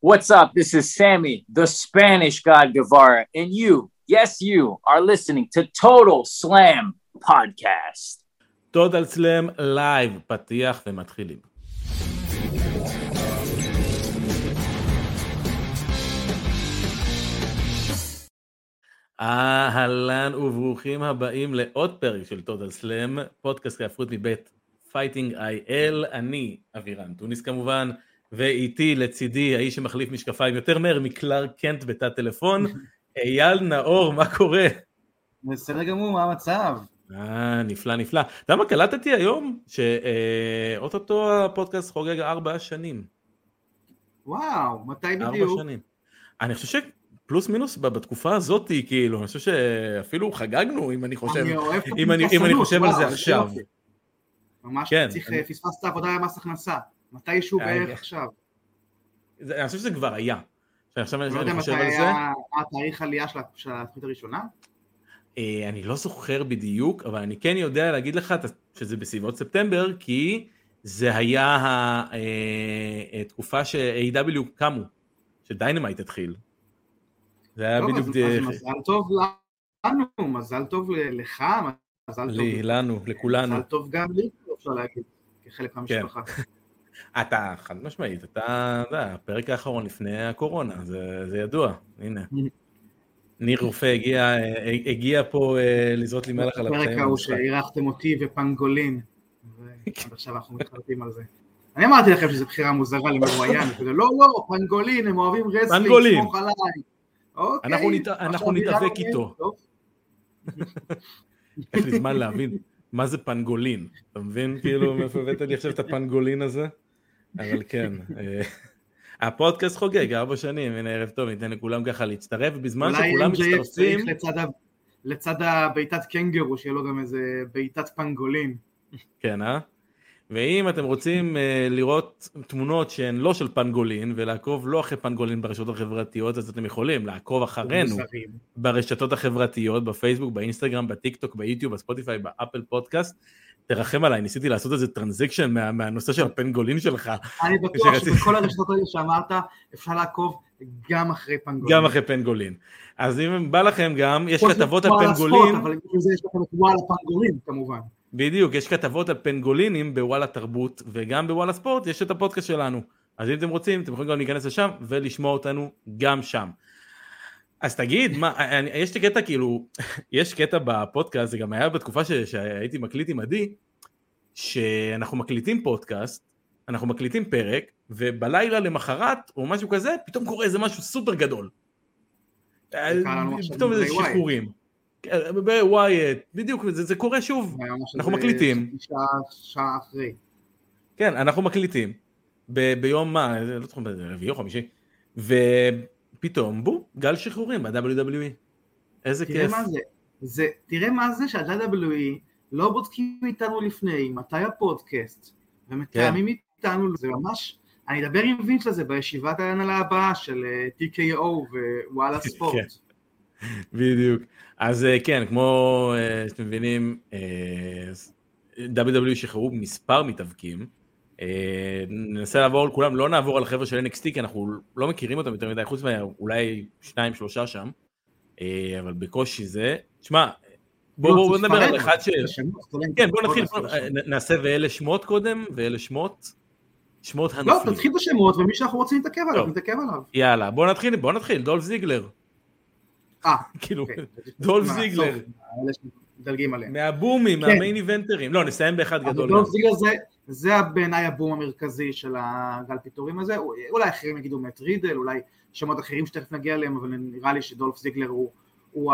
What's up? This is Sammy, the Spanish God Guevara, and you, yes, you, are listening to Total Slam Podcast. טוטל סלאם לייב, פתיח ומתחילים. אהלן וברוכים הבאים לעוד פרק של טוטל סלאם, פודקאסט כהפכות מבית פייטינג איי-אל, אני אבירן טוניס כמובן, ואיתי לצידי האיש שמחליף משקפיים יותר מהר מקלארק קנט בתא טלפון, אייל נאור, מה קורה? בסדר גמור, מה המצב? אה, נפלא נפלא. אתה יודע מה קלטתי היום? שאו-טו-טו הפודקאסט חוגג ארבע שנים. וואו, מתי ארבע בדיוק? שנים. אני חושב שפלוס מינוס בתקופה הזאת, כאילו, אני חושב שאפילו חגגנו, אם אני חושב, אני אם אני, אם אני חושב על זה וואו, עכשיו. ממש כן, צריך, אני- פספסת עבודה במס הכנסה. מתישהו אה, בערך כן. עכשיו. זה- אני חושב שזה כבר היה. עכשיו לא יודע אני מתי היה מה התאריך העלייה של התוכנית הראשונה? אה, אני לא זוכר בדיוק, אבל אני כן יודע להגיד לך שזה בסביבות ספטמבר, כי זה היה ה- אה, התקופה ש-AEW קמו, שדיינמייט התחיל. זה היה בדיוק... מזל טוב לנו, מזל טוב לך, מזל טוב. לנו, לכולנו. מזל טוב גם לי, אפשר להגיד, כחלק כן. מהמשפחה. אתה, חד משמעית, אתה, אתה יודע, הפרק האחרון לפני הקורונה, זה, זה ידוע, הנה. ניר רופא הגיע, אה, הגיע פה אה, לזרות לי מלח על הפרק הפצעים. ההוא. שאירחתם אותי ופנגולין. ועד עכשיו אנחנו מתחרטים על זה. אני אמרתי לכם שזו בחירה מוזרה למרואיין, לא, לא, פנגולין, הם אוהבים רסלינג, פנגולין. סמוך עליי. אוקיי. אנחנו נתאבק איתו. טוב, יש לי זמן להבין מה זה פנגולין, אתה מבין? כאילו, מאיפה הבאת לי עכשיו את הפנגולין הזה? אבל כן, אה, הפודקאסט חוגג ארבע שנים, הנה ערב טוב, ניתן לכולם ככה להצטרף, ובזמן אולי שכולם מצטרפים, לצד לצד הבעיטת קנגרו, שיהיה לו גם איזה בעיטת פנגולין. כן, אה? ואם אתם רוצים אה, לראות תמונות שהן לא של פנגולין, ולעקוב לא אחרי פנגולין ברשתות החברתיות, אז אתם יכולים לעקוב אחרינו. ברשתות החברתיות, בפייסבוק, באינסטגרם, בטיק טוק, ביוטיוב, בספוטיפיי, באפל פודקאסט. תרחם עליי, ניסיתי לעשות איזה transition מה, מהנושא של הפנגולין שלך, אני בטוח שרציתי- שבכל הרשתות האלה שאמרת, אפשר לעקוב גם אחרי פנגולין. גם אחרי פנגולין. אז אם בא לכם גם, יש כתבות על פנגולין, אבל יש לכם את וואלה פנגולין, כמובן. בדיוק, יש כתבות על פנגולינים בוואלה תרבות, וגם בוואלה ספורט יש את הפודקאסט שלנו. אז אם אתם רוצים, אתם יכולים גם להיכנס לשם ולשמוע אותנו גם שם. אז תגיד, מה, אני, יש לי קטע כאילו, יש קטע בפודקאסט, זה גם היה בתקופה ש, שהייתי מקליט עם עדי, שאנחנו מקליטים פודקאסט, אנחנו מקליטים פרק, ובלילה למחרת, או משהו כזה, פתאום קורה איזה משהו סופר גדול. פתאום איזה. שחרורים. כן, בווייט, בדיוק, זה, זה קורה שוב. אנחנו מקליטים. שעה, שעה אחרי. כן, אנחנו מקליטים ב- ביום מה, לא זוכר, רביעי או חמישי, ופתאום בום, גל שחרורים ב-WWE. איזה תראה כיף. מה זה, זה, תראה מה זה שה-WWE לא בודקים איתנו לפני, מתי הפודקאסט, ומתאמים כן. איתנו, זה ממש, אני אדבר עם וינץ' על זה בישיבת ההנהלה הבאה של אה, TKO ווואלה ספורט. כן. בדיוק. אז אה, כן, כמו אה, שאתם מבינים, WWE שחררו מספר מתאבקים. אה, ננסה לעבור על כולם, לא נעבור על החבר'ה של NXT, כי אנחנו לא מכירים אותם יותר מדי, חוץ מאולי שניים שלושה שם, אה, אבל בקושי זה. תשמע, בואו בוא, בוא נדבר על אחד ש... כן, בוא נתחיל, בוא, נ- נעשה ואלה שמות קודם, ואלה שמות, שמות לא, הנופלים. תתחיל בשמות, ומי שאנחנו רוצים להתעכב עליו. נתעכב עליו. יאללה, בוא נתחיל, בוא נתחיל, דולף זיגלר. אה, כאילו, אוקיי. דולף זיגלר. שמדלגים עליהם. מהבומים, כן. מהמיין איבנטרים. לא, נסיים באחד גדול. דולף זיגלר זה, זה בעיניי הבום המרכזי של הגל פיטורים הזה, אולי אחרים יגידו מאט רידל, אולי שמות אחרים שתכף נגיע אליהם, אבל נראה לי שדולף זיגלר הוא, הוא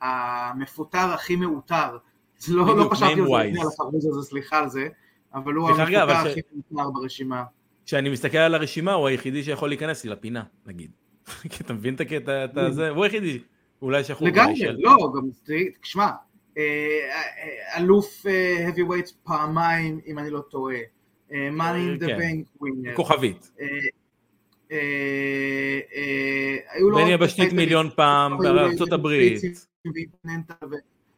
המפוטר הכי מעוטר. לא, לא חשבתי על החרוז הזה, סליחה על זה, אבל הוא המפוטר אבל ש- הכי מעוטר ברשימה. כשאני מסתכל על הרשימה, הוא היחידי שיכול להיכנס לי לפינה, נגיד. כי אתה מבין את הקטע את הזה? הוא היחידי. אולי שיכול... לגמרי, לא, גם, תשמע, אלוף heavy weight פעמיים, אם אני לא טועה, אה, money in the כן. bank winner, כוכבית. אה, אה, אה, היו לו בני יבשתית מיליון פעם בארצות הברית.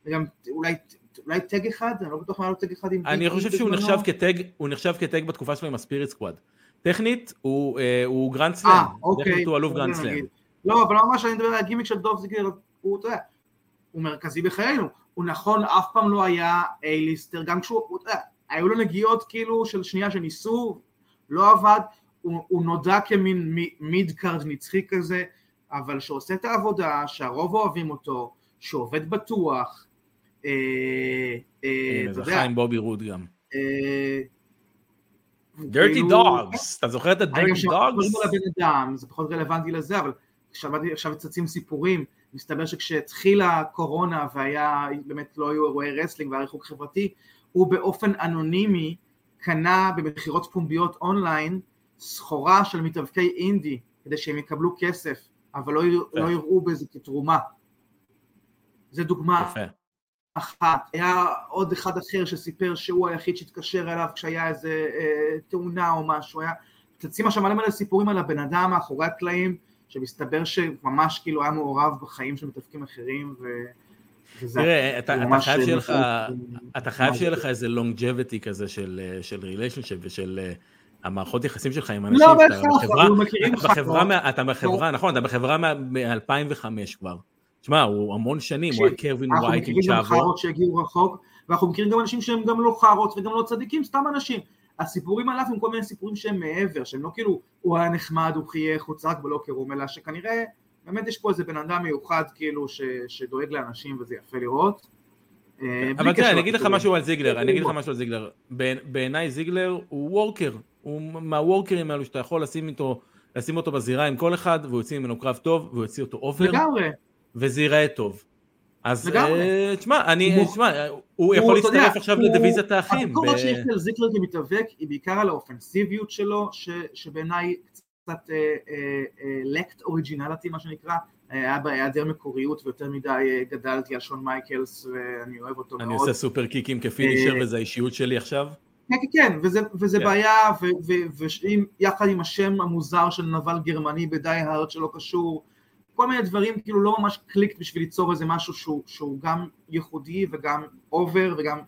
וגם אולי אולי טג אחד, אני לא בטוח מה היה לו טג אחד עם אני חושב שהוא. נחשב כטג, הוא נחשב כטג בתקופה שלו עם הספיריט סקוואד. טכנית הוא, אה, גרנד סלאם, אה, אוקיי. טכנית הוא אלוף גרנד סלאם. לא, אבל ממש אני מדבר על הגימיק של דולף זיגלר, הוא, אתה יודע, הוא מרכזי בחיינו. הוא נכון, אף פעם לא היה A-lister, גם כשהוא, הוא, אתה יודע, היו לו נגיעות כאילו של שנייה שניסו, לא עבד, הוא, הוא נודע כמין mid-card נצחי כזה, אבל שעושה את העבודה, שהרוב אוהבים אותו, שעובד בטוח, אה, אה, הנה, אתה יודע, חיים בובי רוד גם. אה, Dirty כאילו- Dawgs, אתה זוכר את שמעתי דוגס? זה פחות רלוונטי לזה, אבל עכשיו צצים סיפורים, מסתבר שכשהתחילה הקורונה והיה, באמת לא היו אירועי wrestling והיה ריחוק חברתי, הוא באופן אנונימי קנה במכירות פומביות אונליין סחורה של מתאבקי אינדי, כדי שהם יקבלו כסף, אבל לא, לא יראו בזה כתרומה. זה דוגמה יפה. אחת. היה עוד אחד אחר שסיפר שהוא היחיד שהתקשר אליו כשהיה איזה אה, תאונה או משהו. היה... צצים עכשיו מלא מלא סיפורים על הבן אדם מאחורי הקלעים, שמסתבר שממש כאילו היה מעורב בחיים של מתאבקים אחרים, ו... תראה, אתה, אתה חייב שיהיה לך, אתה חייב שיהיה? לך איזה longevity כזה של, אה, של ריליישנשיפ ושל אה, המערכות יחסים שלך עם אנשים. לא שאתה בהכרח, בחברה- אתה בחברה, אתה בחברה, נכון, אתה בחברה מ-2005 כבר. תשמע, הוא המון שנים, הוא היה קרווין אנחנו ווייט עם מכירים גם צ'אבו. חארות שהגיעו רחוק, ואנחנו מכירים גם אנשים שהם גם לא חארות וגם לא צדיקים, סתם אנשים. הסיפורים עליו הם כל מיני סיפורים שהם מעבר, שהם לא כאילו, הוא היה נחמד, הוא חייך, הוא צעק בלוקר רום, אלא שכנראה, באמת יש פה איזה בן אדם מיוחד כאילו, ש, שדואג לאנשים וזה יפה לראות. אה, אבל תראה, אני אגיד לך. משהו על זיגלר, אני אגיד לך. משהו על זיגלר. בעיני- בעיניי זיגלר הוא וורקר, הוא מהוורקרים האלו שאתה יכול לשים איתו, לשים אותו בזירה עם כל אחד, והוא יוציא ממנו קרב טוב, והוא יוציא אותו over, לגמרי, וזה ייראה טוב. אז. אה, תשמע, אני, תשמע, הוא יכול להצטרף עכשיו לדיוויזיית האחים. הביקורת שיש על זיגלר כמתאבק היא בעיקר על האופנסיביות שלו, שבעיניי קצת lacked originality מה שנקרא, אה, היה בהיעדר מקוריות ויותר מדי אה, גדלתי על שון מייקלס ואני אוהב אותו אני מאוד. עושה סופר קיקים כ finisher אה, וזה האישיות שלי עכשיו. כן, כן, כן, וזה, וזה כן. בעיה, ויחד עם השם המוזר של נבל גרמני ב Die Hard שלא קשור, כל מיני דברים כאילו לא ממש clicked בשביל ליצור איזה משהו שהוא, שהוא גם ייחודי וגם over וגם,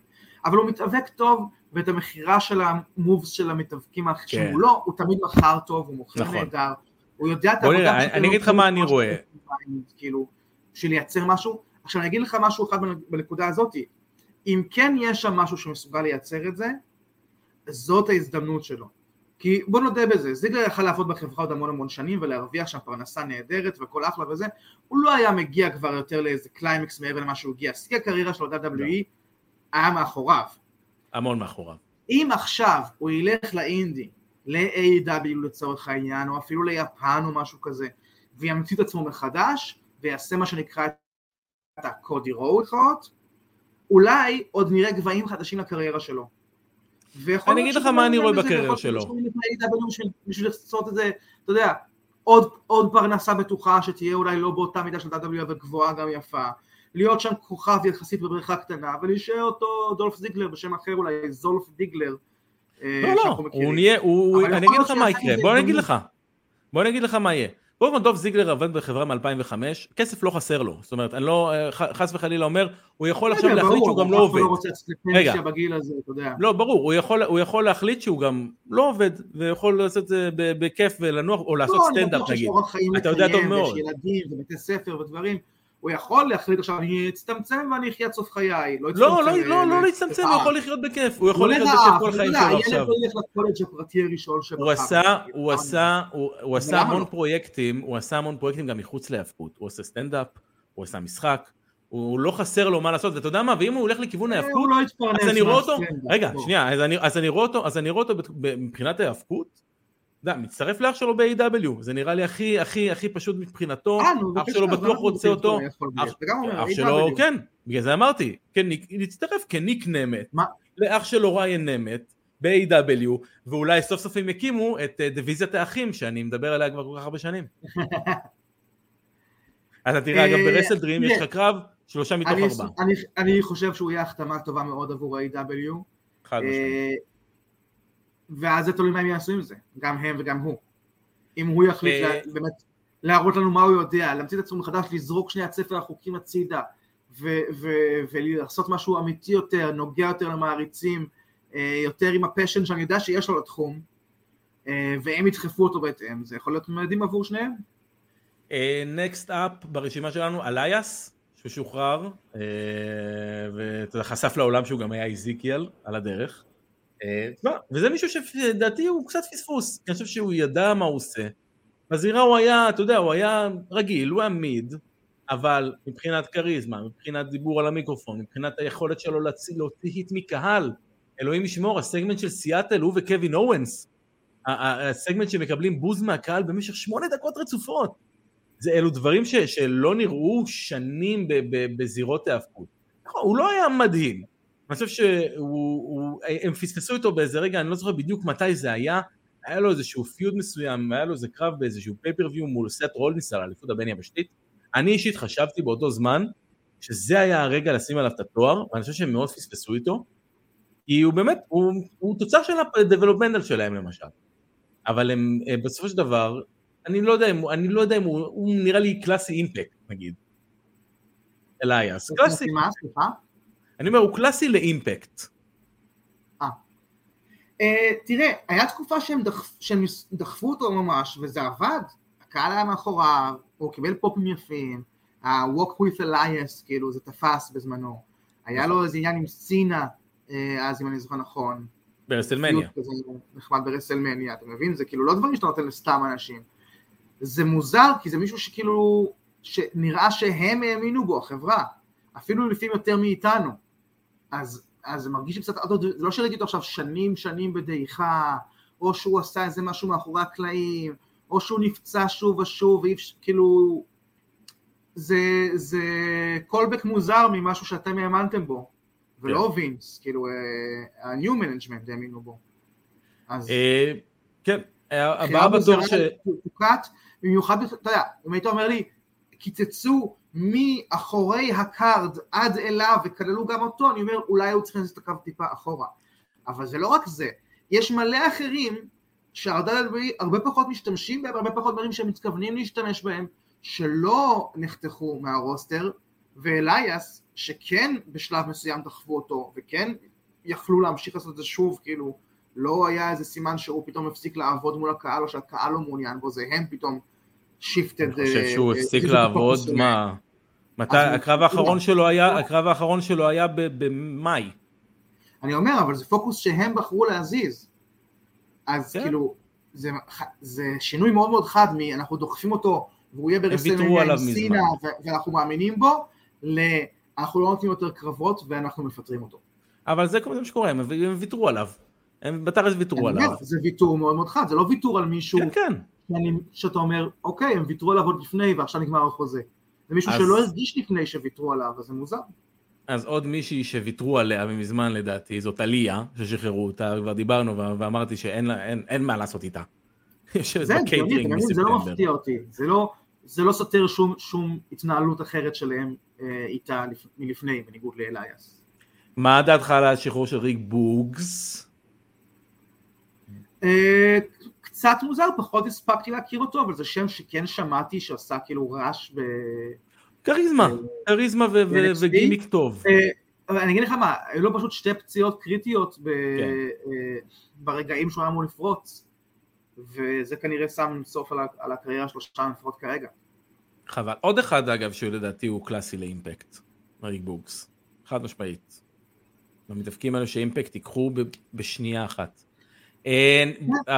אבל הוא מתאבק טוב, ואת המכירה של המובס של המתאבקים כן. שהוא לא, הוא תמיד מכר טוב, הוא מוכר נכון. נהדר, הוא יודע את העבודה אני- שלו, אני אגיד לך כאילו, מה אני רואה. כאילו, בשביל לייצר משהו, עכשיו אני אגיד לך משהו אחד בנקודה הזאתי, אם כן יש שם משהו שמסוגל לייצר את זה, זאת ההזדמנות שלו. כי בוא נודה בזה, זיגלר יכל לעבוד בחברה עוד המון המון שנים ולהרוויח שם פרנסה נהדרת והכל אחלה וזה, הוא לא היה מגיע כבר יותר לאיזה קליימקס מעבר למה שהוא הגיע, שיא הקריירה שלו WWE היה מאחוריו. המון מאחוריו. אם עכשיו הוא ילך לאינדי, ל-AW לצורך העניין, או אפילו ליפן או משהו כזה, וימציא את עצמו מחדש, ויעשה מה שנקרא את הקודי רואו אולי עוד נראה גבהים חדשים לקריירה שלו. אני אגיד לך מה אני יהיה רואה בקריירה שלו. בשביל- לעשות את זה, אתה יודע, עוד, עוד פרנסה בטוחה שתהיה אולי לא באותה מידה של W אבל גבוהה גם יפה. להיות שם כוכב יחסית בבריכה קטנה, ולהישאר אותו דולף זיגלר בשם אחר אולי, זולף דיגלר. אה, לא, לא. הוא נהיה, אני אגיד לך מה יקרה, בוא אני אגיד. לך. בוא אני אגיד לך מה יהיה. קודם כל דוב זיגלר עבד בחברה מ-2005, כסף לא חסר לו. זאת אומרת, אני לא, אה, חס וחלילה אומר, הוא יכול עכשיו להחליט שהוא גם לא עובד. לא רגע. לא, ברור, הוא יכול, הוא יכול להחליט שהוא גם לא עובד, ויכול לעשות את זה בכיף ולנוח, או לעשות לא, סטנדאפ נגיד. אתה יודע טוב מאוד. ילדים ובתי ספר ודברים. הוא יכול להחליט עכשיו, אני אצטמצם ואני אחיה עד סוף חיי. לא לא, לא, לא, אה, לא להצטמצם, הוא. יכול לחיות בכיף, הוא יכול לא לחיות בכיף כל החיים שלו הילד עכשיו. לא ילך לקולג' הפרטי הראשון שבחר. הוא עשה, כאילו, הוא? עשה, הוא, עשה המון לא? פרויקטים, הוא עשה המון פרויקטים גם מחוץ להיאבקות, הוא עושה סטנדאפ, הוא עשה משחק, הוא לא חסר לו מה לעשות, ואתה יודע מה, ואם הוא הולך לכיוון אה, ההיאבקות, לא אז אני רואה אותו, רגע. שנייה, אז אני, אז אני רואה אותו, אז אני רואה אותו בת- ב- מבחינת ההיאבקות, יודע, מצטרף לאח שלו ב-AW, זה נראה לי הכי, הכי, הכי פשוט מבחינתו, אה, אח שלו בטוח רוצה אותו, אח- שלו. כן, בגלל זה אמרתי, כן, להצטרף כניק מה? לאח שלו ריין נמט, ב-AW, ואולי סוף סוף הם יקימו את אה, דיוויזיית האחים, שאני מדבר עליה כבר כל כך הרבה שנים. אתה תראה, אגב, אה, ברסל דרים יש לך קרב, שלושה מתוך ארבעה. אני חושב שהוא יהיה החתמה טובה מאוד עבור ה-AW. חד משמעית. ואז זה תלוי מה הם יעשו עם זה, גם הם וגם הוא. אם הוא יחליט אה, לה- באמת להראות לנו מה הוא יודע, להמציא את עצמו מחדש, לזרוק שנייה את ספר החוקים הצידה, ו- ו- ולעשות משהו אמיתי יותר, נוגע יותר למעריצים, אה, יותר עם ה passion שאני יודע שיש לו לתחום, אה, והם ידחפו אותו בהתאם, זה יכול להיות מדהים עבור שניהם. Next אה, up ברשימה שלנו, אלייאס, שהוא שוחרר, אה, ואתה יודע, חשף לעולם שהוא גם היה איזיקיאל על הדרך. Uh, וזה מישהו שלדעתי הוא קצת פספוס, אני חושב שהוא ידע מה הוא עושה. בזירה הוא היה, אתה יודע, הוא היה רגיל, הוא היה mid, אבל מבחינת כריזמה, מבחינת דיבור על המיקרופון, מבחינת היכולת שלו להוציא היט מקהל, אלוהים ישמור, הסגמנט של סיאטל, הוא וקווין אורנס, הסגמנט שמקבלים בוז מהקהל במשך שמונה דקות רצופות. זה אלו דברים ש, שלא נראו שנים בזירות ההאבקות. נכון, הוא לא היה מדהים. אני חושב שהם פספסו אותו באיזה רגע, אני לא זוכר בדיוק מתי זה היה, היה לו איזשהו פיוד מסוים, היה לו איזה קרב באיזשהו פייפריוויו מול סט רולניס על האליפות הבין יבשתית. אני אישית חשבתי באותו זמן שזה היה הרגע לשים עליו את התואר, ואני חושב שהם מאוד פספסו איתו, כי הוא באמת, הוא, הוא תוצר של ה-developmental שלהם למשל. אבל הם אה, בסופו של דבר, אני לא יודע אם, אני לא יודע אם הוא, הוא נראה לי קלאסי אימפקט נגיד. אלייס, קלאסי. מה, סליחה? אני אומר, הוא קלאסי לאימפקט. אה. אה, תראה, היה תקופה שהם, דחפ, שהם דחפו אותו ממש, וזה עבד. הקהל היה מאחוריו, הוא קיבל פופים יפים, ה-Walk with Elias, כאילו, זה תפס בזמנו. היה לו איזה עניין עם סינה, אה, אז אם אני זוכר נכון. ברסלמניה. נחמד ברסלמניה, אתה מבין? זה כאילו לא דברים שאתה נותן לסתם אנשים. זה מוזר, כי זה מישהו שכאילו, שנראה שהם האמינו בו, החברה. אפילו לפעמים יותר מאיתנו. אז, אז זה מרגיש לי קצת, זה לא שראיתי אותו עכשיו שנים שנים בדעיכה, או שהוא עשה איזה משהו מאחורי הקלעים, או שהוא נפצע שוב ושוב, כאילו, זה, זה callback מוזר ממשהו שאתם האמנתם בו. ולא כן. וינס, כאילו ה-new management האמינו בו. אז... אה, כן, הבאה בתור ש... במיוחד, אתה יודע, אם היית אומר לי, קיצצו מאחורי ה card עד אליו וכללו גם אותו, אני אומר, אולי היו צריכים לעשות את הקו טיפה אחורה. אבל זה לא רק זה, יש מלא אחרים שהרבה פחות משתמשים בהם, הרבה פחות דברים שהם מתכוונים להשתמש בהם, שלא נחתכו מהרוסטר, ואלייס שכן בשלב מסוים דחפו אותו, וכן יכלו להמשיך לעשות את זה שוב, כאילו לא היה איזה סימן שהוא פתאום הפסיק לעבוד מול הקהל, או שהקהל לא מעוניין בו, זה הם פתאום שיפטד. אני חושב אה, שהוא הפסיק לעבוד, מה? מתי, הקרב האחרון שלו היה, הקרב האחרון שלו היה במאי. אני אומר, אבל זה פוקוס שהם בחרו להזיז. אז כן. כאילו, זה, זה שינוי מאוד מאוד חד מ"אנחנו דוחפים אותו והוא יהיה ברסלמניה עם סינה ואנחנו מאמינים בו", ל... אנחנו לא נותנים יותר קרבות ואנחנו מפטרים אותו. אבל זה כל מה שקורה, הם ויתרו עליו. הם בתכלס ויתרו עליו. זה ויתור מאוד מאוד חד, זה לא ויתור על מישהו כן, כן. שאתה אומר, אוקיי, הם ויתרו עליו עוד לפני ועכשיו נגמר החוזה. זה מישהו אז... שלא הרגיש לפני שוויתרו עליו, אז זה מוזר. אז עוד מישהי שוויתרו עליה מזמן לדעתי, זאת עליה, ששחררו אותה, כבר דיברנו ואמרתי שאין לה, אין, אין מה לעשות איתה. זה הגיוני, זה לא מפתיע אותי, זה לא, זה לא סותר שום, שום התנהלות אחרת שלהם אה, איתה מלפני, בניגוד לאלייס. מה דעתך על השחרור של ריק בוגס? אה, קצת מוזר, פחות הספקתי להכיר אותו, אבל זה שם שכן שמעתי שעשה כאילו רעש ב... כריזמה, כריזמה וגימיק טוב. אה, אני אגיד לך מה, היו לו פשוט שתי פציעות קריטיות כן. ברגעים שהוא היה אמור לפרוץ, וזה כנראה שם סוף על הקריירה שלו שם לפחות כרגע. חבל. עוד אחד אגב שהוא לדעתי הוא קלאסי לאימפקט, ריק בוקס, חד משמעית. במתאבקים האלו שאימפקט ייקחו בשנייה אחת.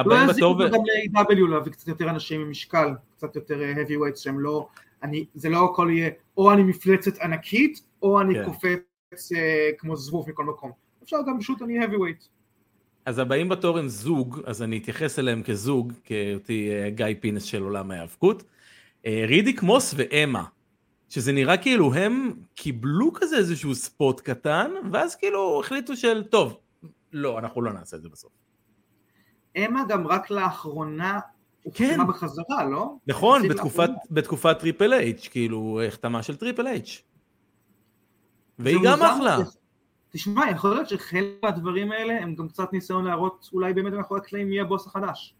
לא יזיקו גם ל-AEW להביא קצת יותר אנשים עם משקל, קצת יותר אה, heavy weights שהם לא, אני, זה לא הכל יהיה או אני מפלצת ענקית או אני כן. קופץ אה, כמו זבוב מכל מקום, אפשר גם פשוט אני heavy weight. אז הבאים בתור הם זוג, אז אני אתייחס אליהם כזוג, כאותי אה, גיא פינס של עולם ההיאבקות. אה, רידיק מוס ואמה, שזה נראה כאילו הם קיבלו כזה איזשהו ספוט קטן, ואז כאילו החליטו של טוב, לא, אנחנו לא נעשה את זה בסוף. אמה גם רק לאחרונה כן. בחזרה, לא? נכון, בתקופת, בתקופת טריפל אייץ', כאילו החתמה של טריפל אייץ'. והיא גם אחלה. תשמע, יכול להיות שחלק מהדברים האלה הם גם קצת ניסיון להראות אולי באמת מאחורי הקלעים מי הבוס החדש.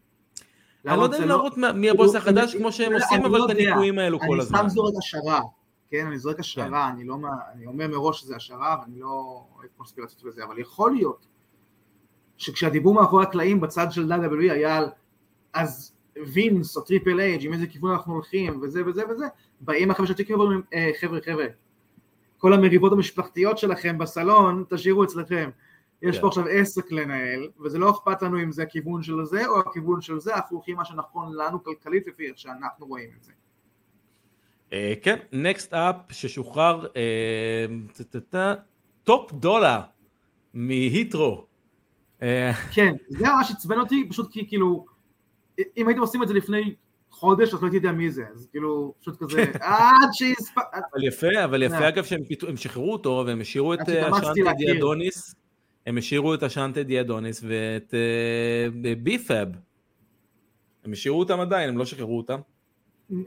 אני לא יודע אם להראות מי הבוס החדש כמו שהם עושים אבל את הניקויים האלו כל הזמן. אני שם זורק השערה, כן, אני זורק השערה, אני לא, אני אומר מראש שזה השערה ואני לא אוהב קונספירציות וזה, אבל יכול להיות שכשהדיבור מאחורי הקלעים בצד של WWE היה על אז וינס או טריפל אייץ' עם איזה כיוון אנחנו הולכים וזה וזה וזה, באים החבר'ה של TKO ואומרים, אה, חבר'ה חבר'ה, כל המריבות המשפחתיות שלכם בסלון, תשאירו אצלכם. יש כן. פה עכשיו עסק לנהל, וזה לא אכפת לנו אם זה הכיוון של זה או הכיוון של זה, אנחנו הולכים מה שנכון לנו כלכלית לפי איך שאנחנו רואים את זה. אה, כן, next up ששוחרר אה, טופ דולה מהיט רו. אה, כן, זה ממש עצבן אותי, פשוט כי כאילו, אם הייתם עושים את זה לפני חודש, אז לא הייתי יודע מי זה, אז כאילו, פשוט כזה, עד שהספק... אבל יפה, אבל יפה אה. אגב שהם שחררו אותו והם השאירו את אה, להכיר. דיאדוניס, הם השאירו את אשאנטה דה אדוניס ואת אה, ביפאב. הם השאירו אותם עדיין, הם לא שחררו אותם.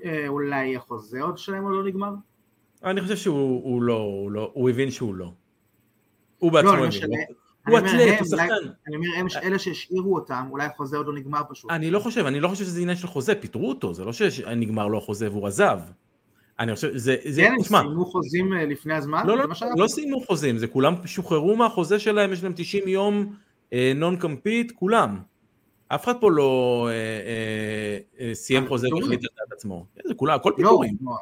אה, אולי החוזה עוד שלהם עוד לא נגמר? אני חושב שהוא הוא לא, הוא לא, הוא הבין שהוא לא. הוא לא, בעצמו אומר הבין. הוא אתלט, הוא שחקן. אני אומר, הם אלה שהשאירו אותם, אולי החוזה עוד לא נגמר פשוט. אני לא חושב, אני לא חושב שזה עניין של חוזה, פיטרו אותו, זה לא שנגמר לו החוזה והוא עזב. אני חושב, זה, זה, כן, הם תשמע, סיימו חוזים אה, לפני הזמן? לא, לא, לא. סיימו חוזים, זה כולם שוחררו מהחוזה שלהם, יש להם 90 יום non-compete, כולם. אף אחד פה לא אה, אה, אה, סיים אה, חוזה. והחליט על דעת עצמו. כן, זה כולם, הכל לא, פיטורים. לא.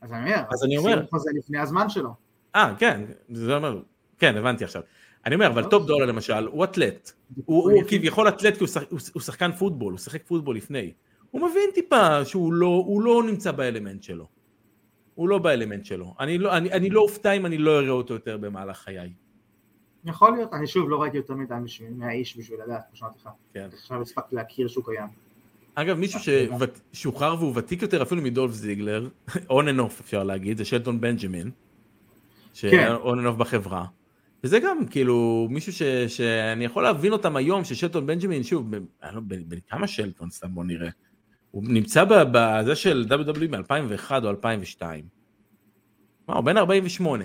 אז אני אומר, אז אני אומר. סיימו חוזה לפני הזמן שלו. אה, כן, זה אומר, כן, הבנתי עכשיו. אני אומר, אבל לא. Top Dolla למשל, הוא אתלט. הוא, כביכול אתלט כי הוא, שח, הוא, הוא שחקן פוטבול, הוא שיחק פוטבול לפני. הוא מבין טיפה שהוא לא, לא נמצא באלמנט שלו. הוא לא באלמנט שלו. אני לא, אני, לא אופתע אם אני לא אראה אותו יותר במהלך חיי. יכול להיות, אני שוב לא ראיתי יותר מדי מהאיש בשביל לדעת, כמו שאמרתי לך. כן. עכשיו הספקתי להכיר שהוא קיים. אגב, מישהו ששוחרר והוא ותיק יותר אפילו מדולף זיגלר, און אנ אוף אפשר להגיד, זה שלטון בנג'מין, שהיה און אנ אוף בחברה. וזה גם כאילו מישהו ש, שאני יכול להבין אותם היום, ששלטון בנג'מין, שוב, ב- אני לא, בן, בן כמה שלטון סתם בוא נראה. הוא נמצא בזה של WWE מ-2001 או 2002. מה, הוא בן 48.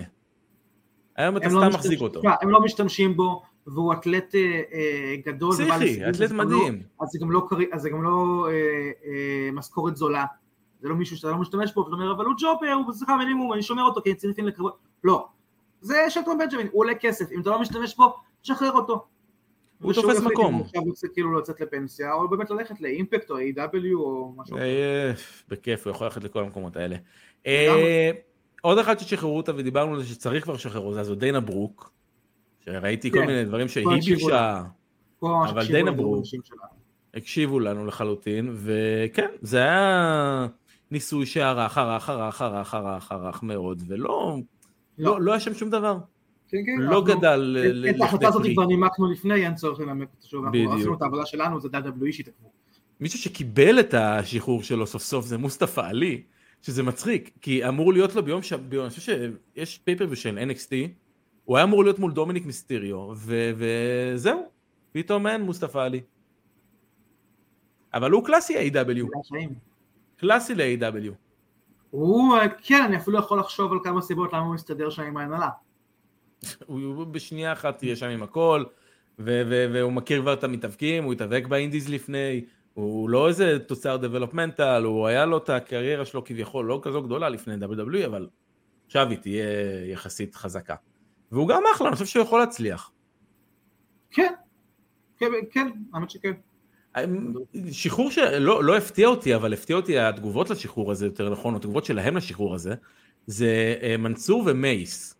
היום אתה לא סתם משתמש- מחזיק אותו. הם לא משתמשים בו, והוא אתלט אה, אה, גדול. פסיכי, אתלט לא- מדהים. אז זה גם לא קרי- אז זה גם לא אה, אה, משכורת זולה. זה לא מישהו שאתה לא משתמש בו, ואתה אומר, אבל הוא ג'ובר, הוא בשכר מינימום, אני שומר אותו כי אני צריך לקרוא... לא. זה שלטון בנג'מין, הוא עולה כסף, אם אתה לא משתמש בו, תשחרר אותו. הוא תופס מקום. הוא רוצה כאילו לצאת לפנסיה, או באמת ללכת לאימפקט או A.W. או משהו. אה, בכיף, הוא יכול ללכת לכל המקומות האלה. אה, עוד אחד ששחררו אותה ודיברנו על זה שצריך כבר לשחרר אותה, זו דיינה ברוק. שראיתי כל כן, מיני דברים שהיא ביקשה, אבל דיינה ברוק. הקשיבו לנו לחלוטין, וכן, זה היה ניסוי שערך, ערך, ערך, ערך, ערך, ערך מאוד, ולא לא, לא היה שם שום דבר. כן, כן, לא גדל ל- את לכדי ההחלטה הזאת פרי. כבר נימקנו לפני, אין צורך לנמק אותה שוב, אנחנו. עשינו את העבודה שלנו, זה WWE שהתעכבו. מישהו שקיבל את השחרור שלו סוף סוף זה מוסטפא עלי, שזה מצחיק, כי אמור להיות לו ביום ש... ביום, אני חושב שיש פייפר של NXT, הוא היה אמור להיות מול דומיניק מיסטריו, ו... וזהו, פתאום אין מוסטפא עלי. אבל הוא קלאסי AEW, זה החיים. קלאסי ל-AEW. הוא, כן, אני אפילו יכול לחשוב על כמה סיבות למה הוא מסתדר שם עם ההנהלה. הוא הוא בשנייה אחת יהיה שם עם הכל, ו- ו- והוא מכיר כבר את המתאבקים, הוא התאבק ב indies לפני, הוא לא איזה תוצר developmental, הוא היה לו את הקריירה שלו כביכול לא כזו גדולה לפני WWE, אבל עכשיו היא תהיה יחסית חזקה. והוא גם אחלה, אני חושב שהוא יכול להצליח. כן, כן, כן, האמת שכן. שחרור שלא לא הפתיע אותי, אבל הפתיע אותי התגובות לשחרור הזה, יותר נכון, התגובות שלהם לשחרור הזה, זה אה, מנסור ומייס.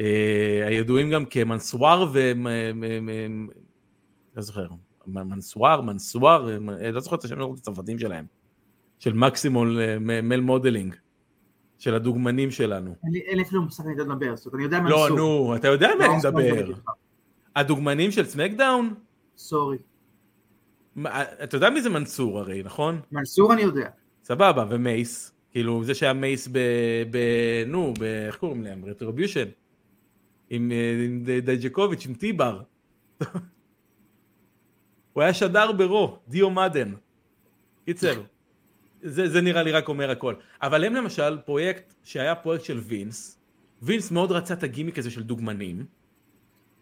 אה, הידועים גם כמנסואר ו... לא זוכר, מנסואר, מנסואר, אה, לא זוכר את השם הצרפתים שלהם, של Maximum Male Models, של הדוגמנים שלנו. אין לי- אפילו מושג אני יודע לדבר, זאת אומרת, אני יודע לא, מנסור. נו, אתה יודע מה אני לא, מדבר. מדבר. הדוגמנים של סמקדאון? sorry. אתה יודע מי זה מנסור הרי, נכון? מנסור אני יודע. סבבה, ומייס, כאילו זה שהיה מייס ב... ב נו, ב... איך קוראים להם? Retribution. עם, אה, עם דיג'אקוביץ', עם טיבר. הוא היה שדר ברו, דיו מדן. קיצר, זה, זה נראה לי רק אומר הכל. אבל הם למשל פרויקט שהיה פרויקט של וינס, וינס מאוד רצה את הגימיק הזה של דוגמנים,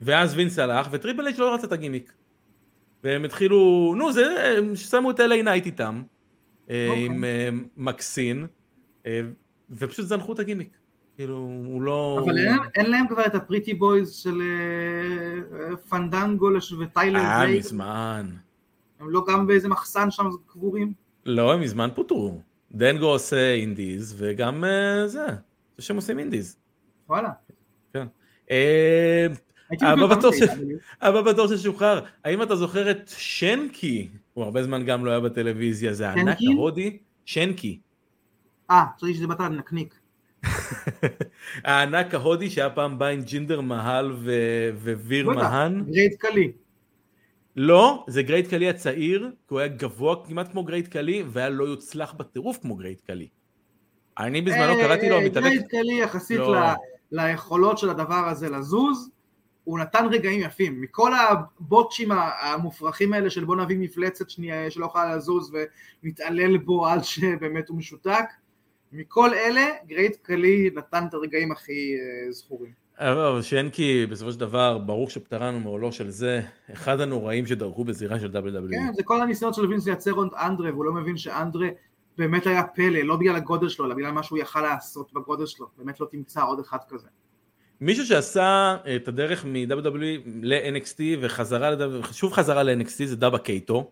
ואז וינס הלך, וטריפל אייץ' לא רצה את הגימיק. והם התחילו, נו, זה, הם שמו את LA נייט איתם, אה, אוקיי. עם אה, מקסין, אה, ופשוט זנחו את הגימיק. כאילו, הוא לא... אבל אין- אין להם כבר את ה pretty boys של פנדנגו וטיילר אה. מזמן. הם לא גם באיזה מחסן שם קבורים? לא, הם מזמן פוטרו. דנגו עושה אינדיז, וגם זה, זה שהם עושים אינדיז. וואלה. כן. הבא בתור ששוחרר, האם אתה זוכר את שנקי? הוא הרבה זמן גם לא היה בטלוויזיה, זה הענק? ההודי? שנקי. אה, חשבתי שזה באת לנקניק. הענק ההודי שהיה פעם בא עם ג'ינדר מהל ויר מהאן. גרייט קלי. לא, זה גרייט קלי הצעיר, כי הוא היה גבוה כמעט כמו גרייט קלי, והיה לא יוצלח בטירוף כמו גרייט קלי. אני בזמנו אה, קראתי לו המתאבק, גרייט קלי יחסית לא. ליכולות של הדבר הזה לזוז, הוא נתן רגעים יפים. מכל הבוטצ'ים המופרכים האלה של בוא נביא מפלצת שנייה שלא יכולה לזוז ונתעלל בו עד שבאמת הוא משותק, מכל אלה גרייט קלי נתן את הרגעים הכי אה, זכורים. אבל שנקי בסופו של דבר, ברוך שפטרנו מעולו של זה, אחד הנוראים שדרכו בזירה של WWE. כן, זה כל הניסיונות של וינס לייצר את אנדרה, והוא לא מבין שאנדרה באמת היה פלא, לא בגלל הגודל שלו, אלא בגלל מה שהוא יכל לעשות בגודל שלו. באמת לא תמצא עוד אחד כזה. מישהו שעשה את הדרך מ-WWE ל-NXT וחזרה, שוב חזרה ל-NXT זה דאבה קייטו,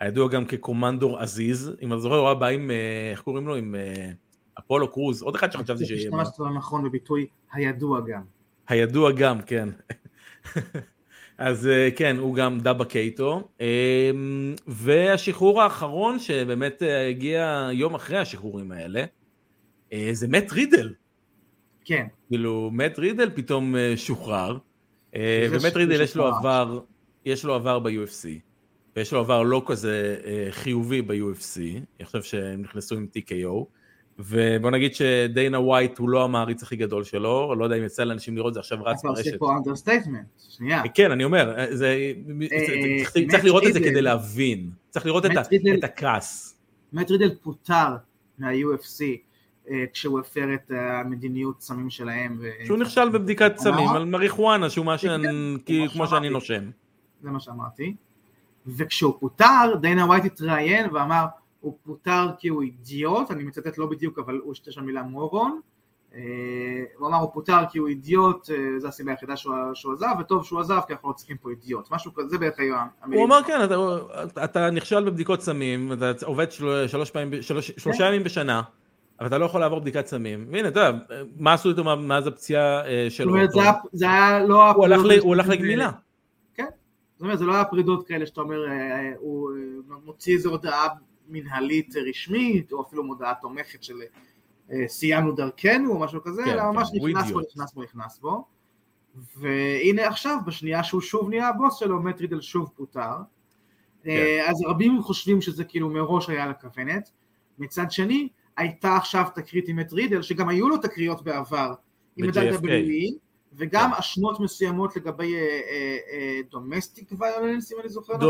הידוע גם כקומנדור עזיז, אם אתה זוכר הוא היה בא עם, אה, איך קוראים לו, עם אה, אפולו קרוז, עוד אחד שחשבתי שיהיה. השתמשת לא נכון בביטוי הידוע גם. הידוע גם, כן. אז אה, כן, הוא גם דאבה קייטו. אה, והשחרור האחרון שבאמת אה, הגיע יום אחרי השחרורים האלה, אה, זה מת רידל. כן, כאילו, מת רידל פתאום אה, שוחרר, אה, ש- רידל יש לו. עבר, יש לו עבר ב-UFC, ויש לו עבר לא כזה אה, חיובי ב-UFC, אני חושב שהם נכנסו עם TKO, ובוא נגיד שדיינה ווייט הוא לא המעריץ הכי גדול שלו, לא יודע אם יצא לאנשים לראות זה עכשיו רץ אתה עושה ברשת. פה understatement, שנייה. כן, אני אומר, צריך- לראות את זה. כדי להבין, צריך לראות את הכעס. מאט רידל פוטר מה-UFC כשהוא הפר את המדיניות סמים שלהם. ו- שהוא נכשל בבדיקת סמים? על מריחואנה, שהוא מעשן כן, כמו שאני. נושם. זה מה שאמרתי. וכשהוא פוטר, דיינה ווייט התראיין ואמר, הוא פוטר כי הוא אידיוט, אני מצטט לא בדיוק, אבל הוא השתמש במילה מורון. אה, הוא אמר, הוא פוטר כי הוא אידיוט, אה, זו הסיבה היחידה שהוא, שהוא עזב, וטוב שהוא עזב כי אנחנו לא צריכים פה אידיוט. משהו כזה, זה בערך היו הוא המילים. אמר כן, אתה, אתה נכשל בבדיקות סמים, אתה עובד של, שלוש פעמים, ב- שלוש, שלושה ימים בשנה, אבל אתה לא יכול לעבור בדיקת סמים. והנה, אתה יודע, מה עשו איתו מאז הפציעה אה, זאת של אומרת? זה היה- לא... הוא הלך הפרידות הוא הלך. לגמילה. זאת אומרת, זה לא היה פרידות כאלה שאתה אומר, אה, הוא אה, מוציא איזו הודעה מנהלית רשמית, או אפילו מודעה תומכת של סיימנו דרכנו, או משהו כזה, כן, אלא ממש כן, הוא נכנס בו. נכנס בו, נכנס בו. והנה עכשיו, בשנייה שהוא שוב נהיה הבוס שלו, מת רידל שוב פוטר. כן. אז רבים חושבים שזה כאילו מראש היה לכוונת. מצד שני, הייתה עכשיו תקרית עם מת רידל, שגם היו לו תקריות בעבר עם ב-JFK. ה-WWE, וגם כן. אשמות מסוימות לגבי domestic violence, אם אני זוכר נכון.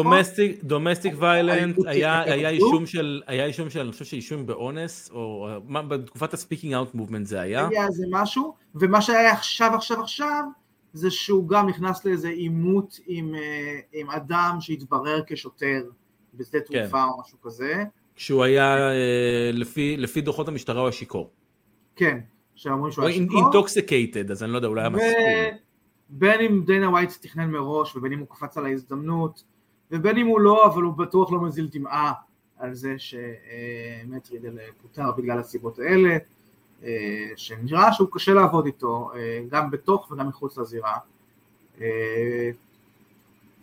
domestic, אלימות היה? אישום של, היה אישום של, אני חושב שאישום באונס, או מה, בתקופת ה Speaking Out movement זה היה. היה איזה משהו, ומה שהיה עכשיו עכשיו עכשיו, זה שהוא גם נכנס לאיזה עימות עם, אה, עם אדם שהתברר כשוטר בשדה כן. תעופה או משהו כזה. כשהוא היה, אה, לפי, לפי דוחות המשטרה הוא היה שיכור. כן, שאומרים שהוא הוא היה שיכור. intoxicated, אז אני לא יודע, אולי היה מסכום. ובין אם דיינה ווייט תכנן מראש, ובין אם הוא קפץ על ההזדמנות, ובין אם הוא לא, אבל הוא בטוח לא מזיל דמעה על זה שמט רידל פוטר בגלל הסיבות האלה, אה, שנראה שהוא קשה לעבוד איתו, אה, גם בתוך וגם מחוץ לזירה.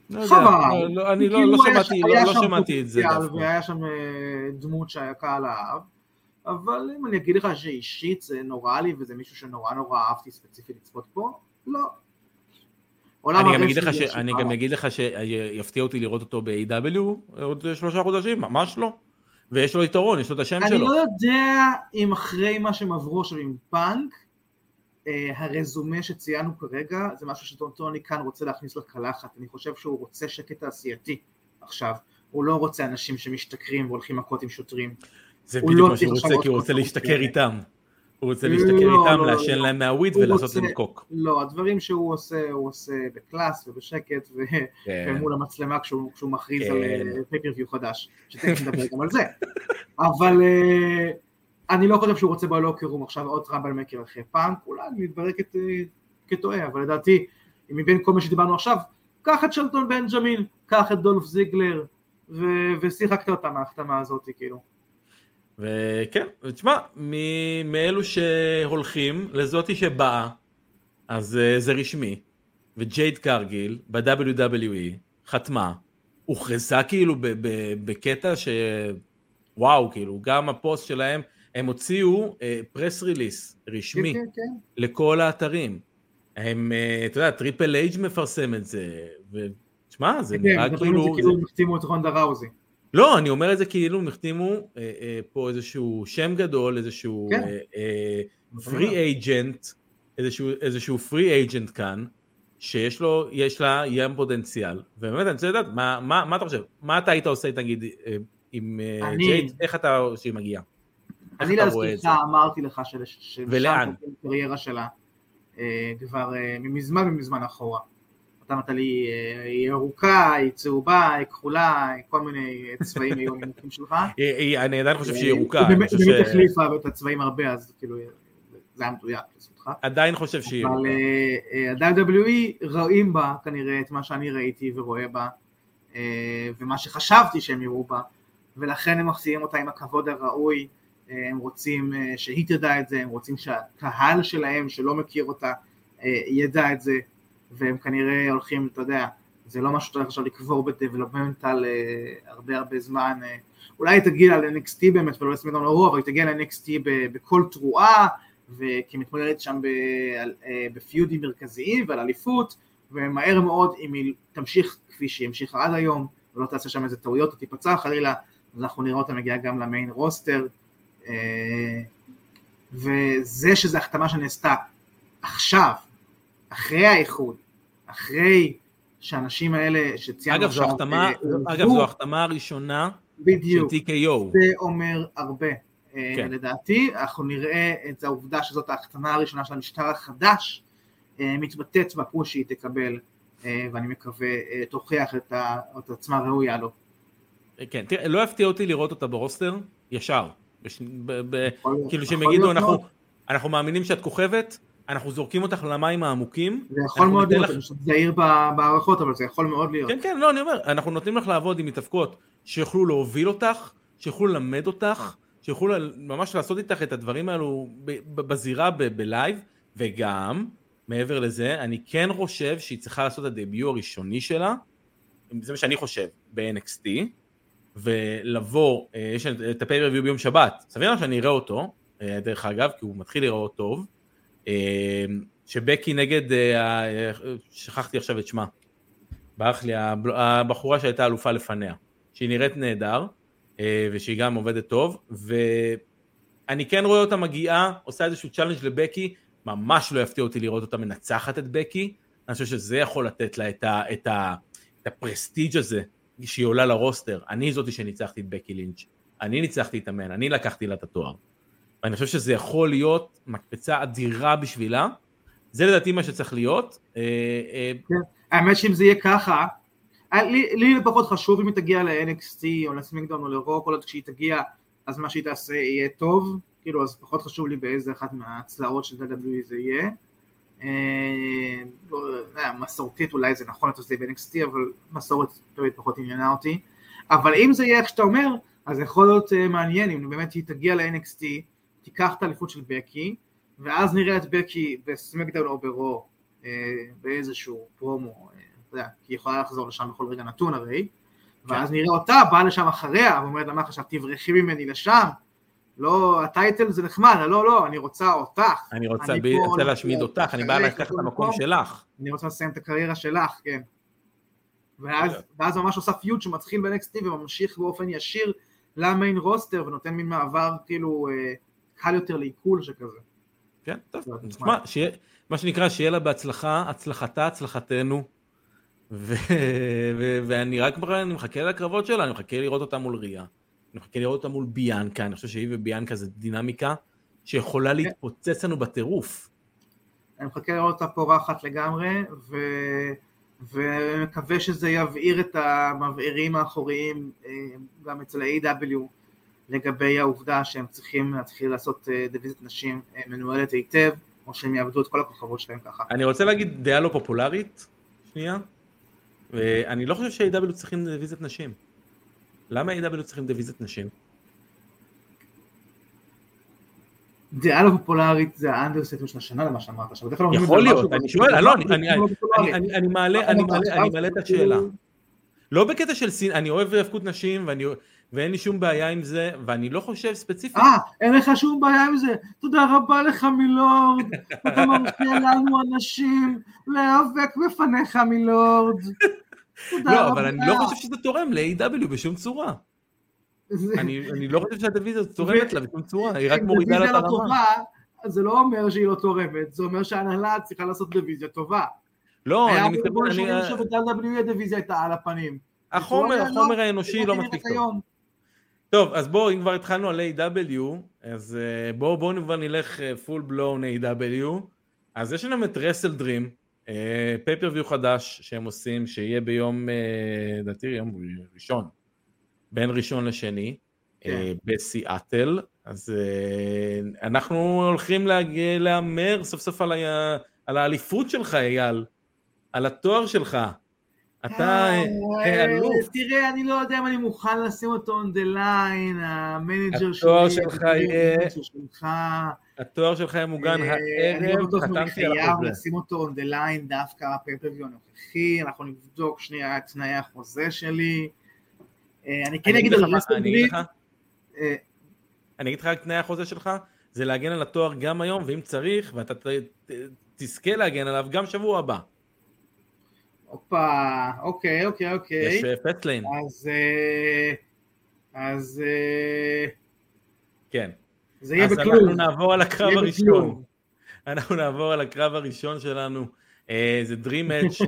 לא חבל. לא, לא, אני לא, כאילו לא שמעתי, לא, לא שמעתי את זה דווקא. והיה שם אה, דמות שהקהל אהב, אבל אם אני אגיד לך שאישית זה נורא לי, וזה מישהו שנורא נורא אהבתי ספציפית לצפות פה, לא. אני גם אגיד לך, ש... אני גם. אגיד לך שיפתיע אותי לראות אותו ב-AW עוד שלושה חודשים, ממש לא. ויש לו יתרון, יש לו את השם אני שלו. לא יודע אם אחרי מה שהם עברו עכשיו עם פאנק, הרזומה שציינו כרגע, זה משהו שטוני כאן רוצה להכניס לקלחת, אני חושב שהוא רוצה שקט תעשייתי עכשיו, הוא לא רוצה אנשים שמשתכרים והולכים מכות עם שוטרים. זה בדיוק לא מה שהוא רוצה, כי הוא רוצה להשתכר איתם. הוא רוצה לא, להשתכר לא, איתם, לא, לעשן לא. להם מהוויד ולעשות להם קוק. לא, הדברים שהוא עושה, הוא עושה ב class ובשקט כן. ומול המצלמה כשהוא, כשהוא מכריז כן. על pay-per-view חדש, שתכף נדבר גם על זה. אבל אה, אני לא חושב שהוא רוצה ב locker room עכשיו עוד troublemaker אחרי פאנק, אולי אני מתברר כת- כטועה, אבל לדעתי, מבין כל מה שדיברנו עכשיו, קח את שלטון בנג'מין, קח את דולף זיגלר, ו- ושיחקת אותה מההחתמה הזאת, כאילו. וכן, תשמע, מאלו שהולכים לזאתי שבאה, אז uh, זה רשמי, וג'ייד קרגיל ב-WWE חתמה, הוכרזה כאילו בקטע שוואו, כאילו, גם הפוסט שלהם, הם הוציאו press uh, release רשמי כן, כן, כן. לכל האתרים. הם, uh, אתה יודע, טריפל אייץ' מפרסם את זה, ותשמע, זה כן, נראה כאילו... זה כאילו הם החתימו את רונדה ראוזי. לא, אני אומר את זה כאילו הם החתימו אה, אה, פה איזשהו שם גדול, איזשהו כן. free agent, איזשהו, איזשהו free agent כאן, שיש לו, יש לה ים פוטנציאל, ובאמת אני רוצה לדעת, מה, מה, מה אתה חושב? מה אתה היית עושה נגיד אה, עם אה, אני- ג'ייד, איך אתה, שהיא מגיעה? אני להזכירך אמרתי לך? תתחיל הקריירה שלה אה, כבר אה, מזמן ומזמן אחורה. אתה אמרת לי, אה, היא ירוקה, היא צהובה, היא כחולה, כל מיני צבעים היו הנימוקים שלך. אני עדיין חושב שהיא ירוקה, היא באמת החליפה את הצבעים הרבה, אז כאילו, זה היה מדויק לזכותך. עדיין חושב שהיא אבל ירוקה. אה, ה-WWE רואים בה כנראה את מה שאני ראיתי ורואה בה, ומה שחשבתי שהם יראו בה, ולכן הם מחזירים אותה עם הכבוד הראוי, הם רוצים אה, שהיא תדע את זה, הם רוצים שהקהל שלהם שלא מכיר אותה אה, ידע את זה, והם כנראה הולכים, אתה יודע, זה לא משהו שאתה הולך עכשיו לקבור בדבלופמנטל אה, הרבה הרבה זמן, אולי היא תגיע ל-NXT באמת ולא לסמדון לרוע, אבל היא תגיע ל-NXT בכל תרועה, וכי מתמודדת שם בפיודים מרכזיים ועל אליפות, ומהר מאוד אם היא תמשיך כפי שהיא המשיכה עד היום, ולא תעשה שם איזה טעויות או תיפצע חלילה, אז אנחנו נראה אותה מגיעה גם למיין רוסטר, וזה שזו החתמה שנעשתה עכשיו, אחרי האיחוד, אחרי שהאנשים האלה שציינו אגב, זו החתמה, אה, אגב, זו החתמה הראשונה של בדיוק, TKO. זה אומר הרבה. אה, כן. לדעתי, אנחנו נראה את העובדה שזאת ההחתמה הראשונה של המשטר החדש אה, מתבטאת בפוש שהיא תקבל, אה, ואני מקווה אה, תוכיח את ה- את עצמה ראויה לו. כן, תראה, לא יפתיע אותי לראות אותה ברוסטר, ישר. בש... ב... ב... יכול- כאילו שהם יגידו, אנחנו, מאוד. אנחנו מאמינים שאת כוכבת, אנחנו זורקים אותך למים העמוקים. זה יכול מאוד להיות, אני פשוט זהיר בהערכות, אבל זה יכול מאוד להיות. כן, כן, לא, אני אומר, אנחנו נותנים לך לעבוד עם מתאבקות שיוכלו להוביל אותך, שיוכלו ללמד אותך, שיוכלו ממש לעשות איתך את הדברים האלו בזירה בלייב, וגם, מעבר לזה, אני כן חושב שהיא צריכה לעשות את הדביוט הראשוני שלה, זה מה שאני חושב, ב-NXT, ולבוא, אה, יש את הפייפריוויו ביום שבת, סביר לך שאני אראה אותו, אה, דרך אגב, כי הוא מתחיל להיראות טוב, אה, שבקי נגד, שכחתי עכשיו את שמה, ברח לי, הבחורה שהייתה אלופה לפניה, שהיא נראית נהדר, ושהיא גם עובדת טוב, ואני כן רואה אותה מגיעה, עושה איזשהו challenge לבקי, ממש לא יפתיע אותי לראות אותה מנצחת את בקי, אני חושב שזה יכול לתת לה את, ה, את, ה, את ה prestige הזה, שהיא עולה לרוסטר, אני זאתי שניצחתי את בקי לינץ', אני ניצחתי את The Man, אני לקחתי לה את התואר. ואני חושב שזה יכול להיות מקפצה אדירה בשבילה, זה לדעתי מה שצריך להיות. אה, אה, האמת שאם זה יהיה ככה, אה, לי, לי פחות חשוב אם היא תגיע ל-NXT או לסמקדאון או לרוק, כל עוד כשהיא תגיע אז מה שהיא תעשה יהיה טוב, כאילו אז פחות חשוב לי באיזה אחת מהצלעות של WWE זה יהיה. אה, לא מסורתית אולי זה נכון אתה זה ב-NXT אבל מסורת תמיד פחות עניינה אותי. אבל אם זה יהיה איך שאתה אומר, אז יכול להיות אה, מעניין אם באמת היא תגיע ל-NXT, תיקח את האליפות של בקי, ואז נראה את בקי בסמקדאון או ברו אה, באיזשהו פרומו, אתה יודע, כי היא יכולה לחזור לשם בכל רגע נתון הרי, ואז נראה אותה באה לשם אחריה ואומרת לה מה חשבת תברחי ממני לשם, לא, הטייטל זה נחמד, לא לא, אני רוצה אותך, אני רוצה, אני ב... רוצה להשמיד אותך, אני בא לקחת את המקום מקום. שלך. אני רוצה לסיים את הקריירה שלך, כן. ואז. ואז ממש עושה פיוט שמתחיל ב-NXT וממשיך באופן ישיר למיין רוסטר ונותן מין מעבר כאילו אה, קל יותר לעיכול שכזה. כן, טוב. תשמע, מה שנקרא, שיהיה לה בהצלחה, הצלחתה, הצלחתנו. ואני רק מחכה לקרבות שלה, אני מחכה לראות אותה מול ריה. אני מחכה לראות אותה מול ביאנקה, אני חושב שהיא וביאנקה זה דינמיקה שיכולה כן. להתפוצץ לנו בטירוף. אני מחכה לראות אותה פורחת לגמרי, ו... ומקווה שזה יבעיר את המבעירים האחוריים אה, גם אצל ה-AEW לגבי העובדה שהם צריכים להתחיל לעשות אה, דיוויזית נשים אה, מנוהלת היטב, או שהם יאבדו את כל הכוכבות שלהם ככה. אני רוצה להגיד דעה לא פופולרית, שנייה. ואני לא חושב ש-AEW צריכים דיוויזיית נשים. למה AEW צריכים דיוויזיית נשים? דעה לא פופולרית זה ה-understatement של השנה למה שאמרת עכשיו. יכול להיות, אני שואל, לא, אני- מעלה את השאלה. לא בקטע של סין, אני אוהב האבקות נשים ואני- ואין לי שום בעיה עם זה, ואני לא חושב ספציפית, אה, אין לך שום בעיה עם זה. תודה רבה לך מילורד. אתה מרגיע לנו אנשים להיאבק בפניך מילורד. לא. אבל אני לא חושב שזה תורם ל-A.W בשום צורה. אני לא חושב שהדיוויזיה הזאת תורמת לה בשום צורה, היא רק מורידה לה את לא הרמה. זה לא אומר שהיא לא תורמת, זה אומר שההנהלה צריכה לעשות דיוויזיה טובה. לא, היה אני אמור מתכוון, אני- שנים שב-WWE הדיוויזיה הייתה על הפנים. החומר, החומר האנושי לא מספיק טוב. טוב, אז בואו, אם כבר התחלנו על A.W, אז אה, בואו בואו כבר נלך פול בלון A.W. אז יש לנו את רסל דרים, פייפריוויו חדש שהם עושים, שיהיה ביום, אה, לדעתי יום ראשון, בין ראשון לשני, כן. אה, בסיאטל. אז אה, אנחנו הולכים להמר סוף סוף על האליפות שלך, אייל, על התואר שלך. אתה אה, אה, האלוף. תראה, אני לא יודע אם אני מוכן לשים אותו on the line, המנג'ר שלי. התואר שלך יהיה-. התואר שלך יהיה מוגן אה, אני הערב, לא בטוח אם אני חייב. לשים אותו on the line דווקא ב-pay-per-view הנוכחי, אנחנו נבדוק שנייה את תנאי החוזה שלי. אני כן אני אגיד על Wrestle אני אגיד לך- אני רק תנאי החוזה שלך, זה להגן על התואר גם היום, ואם צריך, ואתה תזכה להגן עליו גם שבוע הבא. הופה, אוקיי, אוקיי, אוקיי. יש פסליין, אז... אה, אז... אה, כן. זה יהיה אז אנחנו בכלום. נעבור על הקרב הראשון. בכלום. אנחנו נעבור על הקרב הראשון שלנו. אה, זה Dream Match,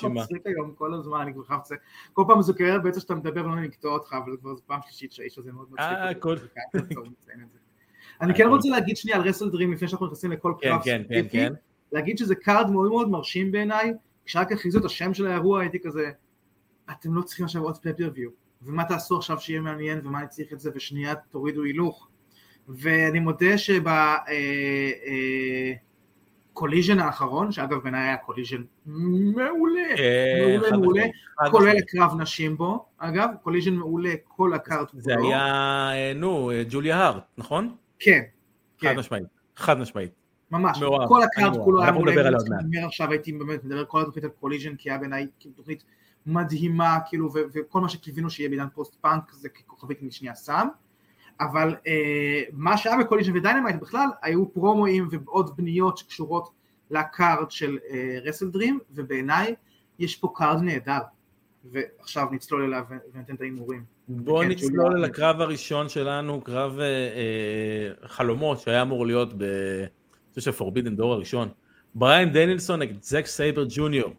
זה. מצחיק היום כל הזמן, אני כבר חייב לצ... כל פעם זה קורה בעצם שאתה מדבר ולא נקטוע אותך, אבל כבר זו פעם שלישית שהאיש הזה מאוד מצחיק. אה, זה זה. אני כן רוצה להגיד שנייה על WrestleDream לפני שאנחנו נכנסים לכל כן, קרב כן, כן, ספציפי, כן. להגיד שזה card מאוד מאוד מרשים בעיניי, כשרק הכריזו את השם של האירוע הייתי כזה, אתם לא צריכים עכשיו עוד pay-per-view, ומה תעשו עכשיו שיהיה מעניין ומה אני צריך את זה, ושנייה תורידו הילוך. ואני מודה שב-Collision האחרון, שאגב בעיניי היה Collision מעולה, אה, מעולה, מעולה, כולל. הקרב נשים בו, אגב, קוליז'ן מעולה, כל הקארד זה היה, אה, נו, אה, ג'וליה הארט, נכון? כן, חד כן. משמעית. חד משמעית. ממש, מאוהב, כל הקארד. כולו היה מעולה. מדבר עכשיו הייתי באמת מדבר כל התוכנית על קוליז'ן, כי היה בעיניי כאילו תוכנית מדהימה, כאילו, וכל מה שקיווינו שיהיה בעידן פוסט פאנק זה כוכבית משנייה סם, אבל אה, מה שהיה בקוליז'ן ודיינמייט בכלל, היו פרומואים ועוד בניות שקשורות ל-card של אה, WrestleDream, ובעיניי יש פה card נהדר, ועכשיו נצלול אליו וניתן את ההימורים. בוא כן, נצלול. על הקרב הראשון שלנו, קרב אה, אה, חלומות שהיה אמור להיות ב... אני חושב ש-Forbidden Door הראשון. בריין דנילסון נגד זק סייבר ג'וניור.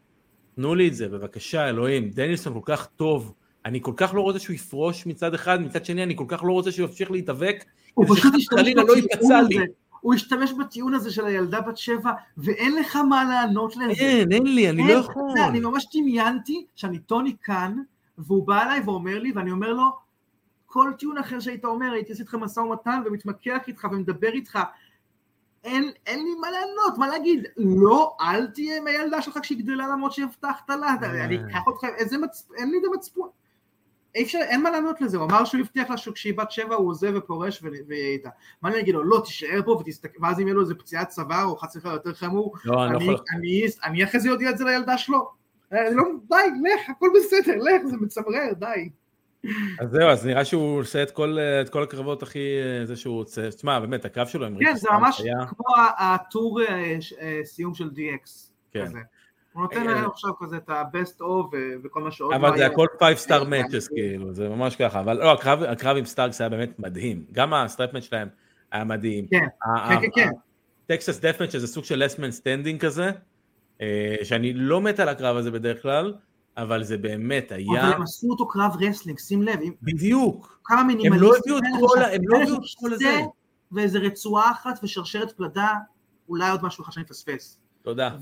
תנו לי את זה, בבקשה, אלוהים. דנילסון כל כך טוב. אני כל כך לא רוצה שהוא יפרוש מצד אחד, מצד שני אני כל כך לא רוצה שהוא ימשיך להתאבק. הוא פשוט וחלילה לא ייפצע לי. הוא השתמש בטיעון הזה של הילדה בת שבע, ואין לך מה לענות לזה. אין, אין לי, אני אין, לא יכול. אני ממש דמיינתי שאני טוני כאן, והוא בא אליי ואומר לי, ואני אומר לו, כל טיעון אחר שהיית אומר, הייתי עושה איתך משא ומתן ומתמקח איתך ומדבר איתך, אין, אין לי מה לענות, מה להגיד, לא, אל תהיה עם הילדה שלך כשהיא גדלה למרות שהבטחת לה, אה. אני אקח אותך, אין לי את המצפון. אי אפשר, אין מה לענות לזה, הוא אמר שהוא הבטיח לה שכשהיא בת שבע הוא עוזב ופורש ויהיה איתה. מה אני אגיד לו, לא, תישאר פה ותסתכל, ואז אם יהיה לו איזה פציעת צוואר או חס וחלילה יותר חמור, לא, אני לא אני. אני, אני אחרי זה אודיע את זה לילדה שלו. אני לא, די, לך, הכל בסדר, לך, זה מצמרר, די. אז זהו, אז נראה שהוא עושה את כל, את כל הקרבות הכי... זה שהוא רוצה... תשמע, באמת, הקרב שלו עם כן, ריקי זה סטארקס ממש היה... כמו הטור אה, אה, סיום של DX. כן. כזה. הוא נותן אה, להם עכשיו כזה את ה-best of וכל מה שעוד אבל לא זה. הכל 5 star אה, matches כאילו, זה ממש ככה, אבל לא, הקרב, עם סטארקס היה באמת מדהים, גם ה-strap match שלהם היה מדהים. כן, כן, כן, כן. Texas death match שזה סוג של last man standing כזה, אה, שאני לא מת על הקרב הזה בדרך כלל, אבל זה באמת היה, אבל הם עשו אותו קרב wrestling, שים לב, בדיוק, כמה מינימליסטים. לא הביאו את כל ה-. הם לא הביאו את כל הזה. ואיזה רצועה אחת ושרשרת פלדה, אולי עוד משהו אחד שאני מפספס. תודה.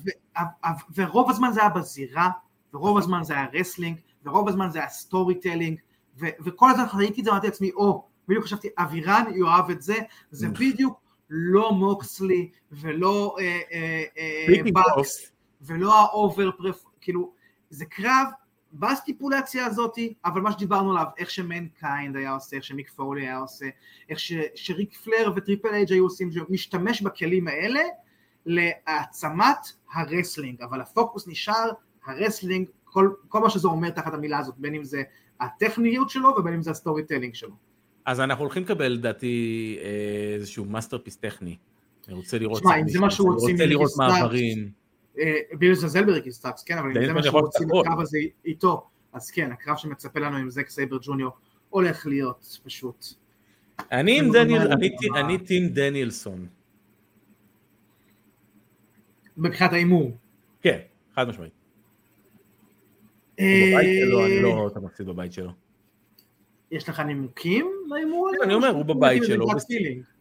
ורוב הזמן זה היה בזירה, ורוב הזמן זה היה wrestling, ורוב הזמן זה היה storytelling, וכל הזמן ראיתי את זה, אמרתי לעצמי, או, בדיוק חשבתי, אבירן יאהב את זה, זה בדיוק לא מוקסלי, ולא אה, אה, אה, בקס, ולא האובר פרף, כאילו, זה קרב בסטיפולציה הזאת, אבל מה שדיברנו עליו, איך שמנקיינד היה עושה, איך שמיק פולי היה עושה, איך ש, שריק פלייר וטריפל אייג' היו עושים, משתמש בכלים האלה להעצמת ה-wrestling, אבל הפוקוס נשאר ה-wrestling, כל, כל מה שזה אומר תחת המילה הזאת, בין אם זה הטכניות שלו ובין אם זה ה-storytelling שלו. אז אנחנו הולכים לקבל לדעתי איזשהו masterpiece טכני. אני רוצה לראות... שמע, אם זה מה שהוא רוצה לראות מעברים. בלי לזלזל בריקי סטארקס, כן, אבל אם זה מה שהוא רוצים לקרב הזה איתו, אז כן, הקרב שמצפה לנו עם זק סייבר ג'וניור הולך להיות פשוט. אני עם דניאל, אני טים דניאלסון. מבחינת ההימור. כן, חד משמעית. בבית שלו, אני לא רואה אותה מפסיד בבית שלו. יש לך נימוקים להימור הזה? אני אומר, הוא בבית שלו.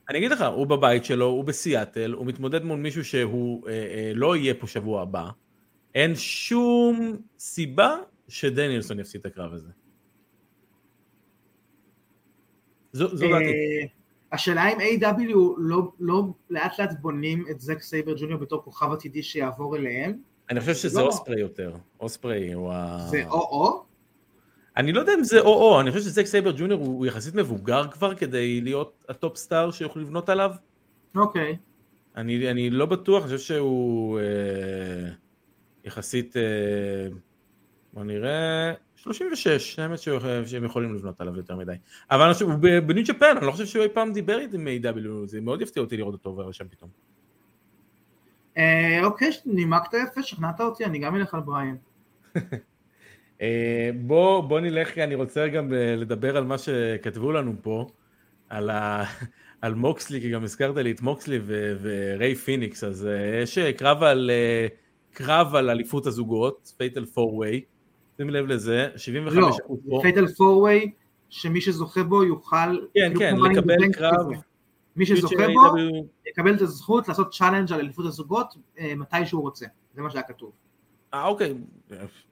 אני אגיד לך, הוא בבית שלו, הוא בסיאטל, הוא מתמודד מול מישהו שהוא אה, אה, לא יהיה פה שבוע הבא. אין שום סיבה שדניאלסון יפסיד את הקרב הזה. זו, זו דעתי. השאלה אם AEW לא, לא לאט לאט בונים את זק סייבר ג'וניור בתור כוכב עתידי שיעבור אליהם? אני חושב שזה לא. אוספרי יותר. אוספרי הוא ה... זה או-או? אני לא יודע אם זה או-או, אני חושב שזק סייבר ג'וניור הוא יחסית מבוגר כבר כדי להיות ה-top star שיוכלו לבנות עליו. אוקיי. אני, אני לא בטוח, אני חושב שהוא אה, יחסית, אה, בוא נראה, 36, האמת שהם יכולים לבנות עליו יותר מדי. אבל אני חושב, הוא בניו ג'פן, אני לא חושב שהוא אי פעם דיבר איתי מ-AW, זה מאוד יפתיע אותי לראות אותו עובר לשם פתאום. אה, אוקיי, נימקת יפה, שכנעת אותי, אני גם אלך על בריין. אה, בוא, בוא נלך, אני רוצה גם אה, לדבר על מה שכתבו לנו פה, על, ה, על מוקסלי, כי גם הזכרת לי את מוקסלי ו, וריי פיניקס, אז אה, יש קרב על, קרב על אליפות הזוגות, fatal four-way, שים לב לזה, 75 לא, פה. fatal four-way, שמי שזוכה בו יוכל... כן, כן, לקבל קרב. מי שזוכה בו יקבל את הזכות לעשות challenge על אליפות הזוגות מתי שהוא רוצה, זה מה שהיה כתוב. אה אוקיי,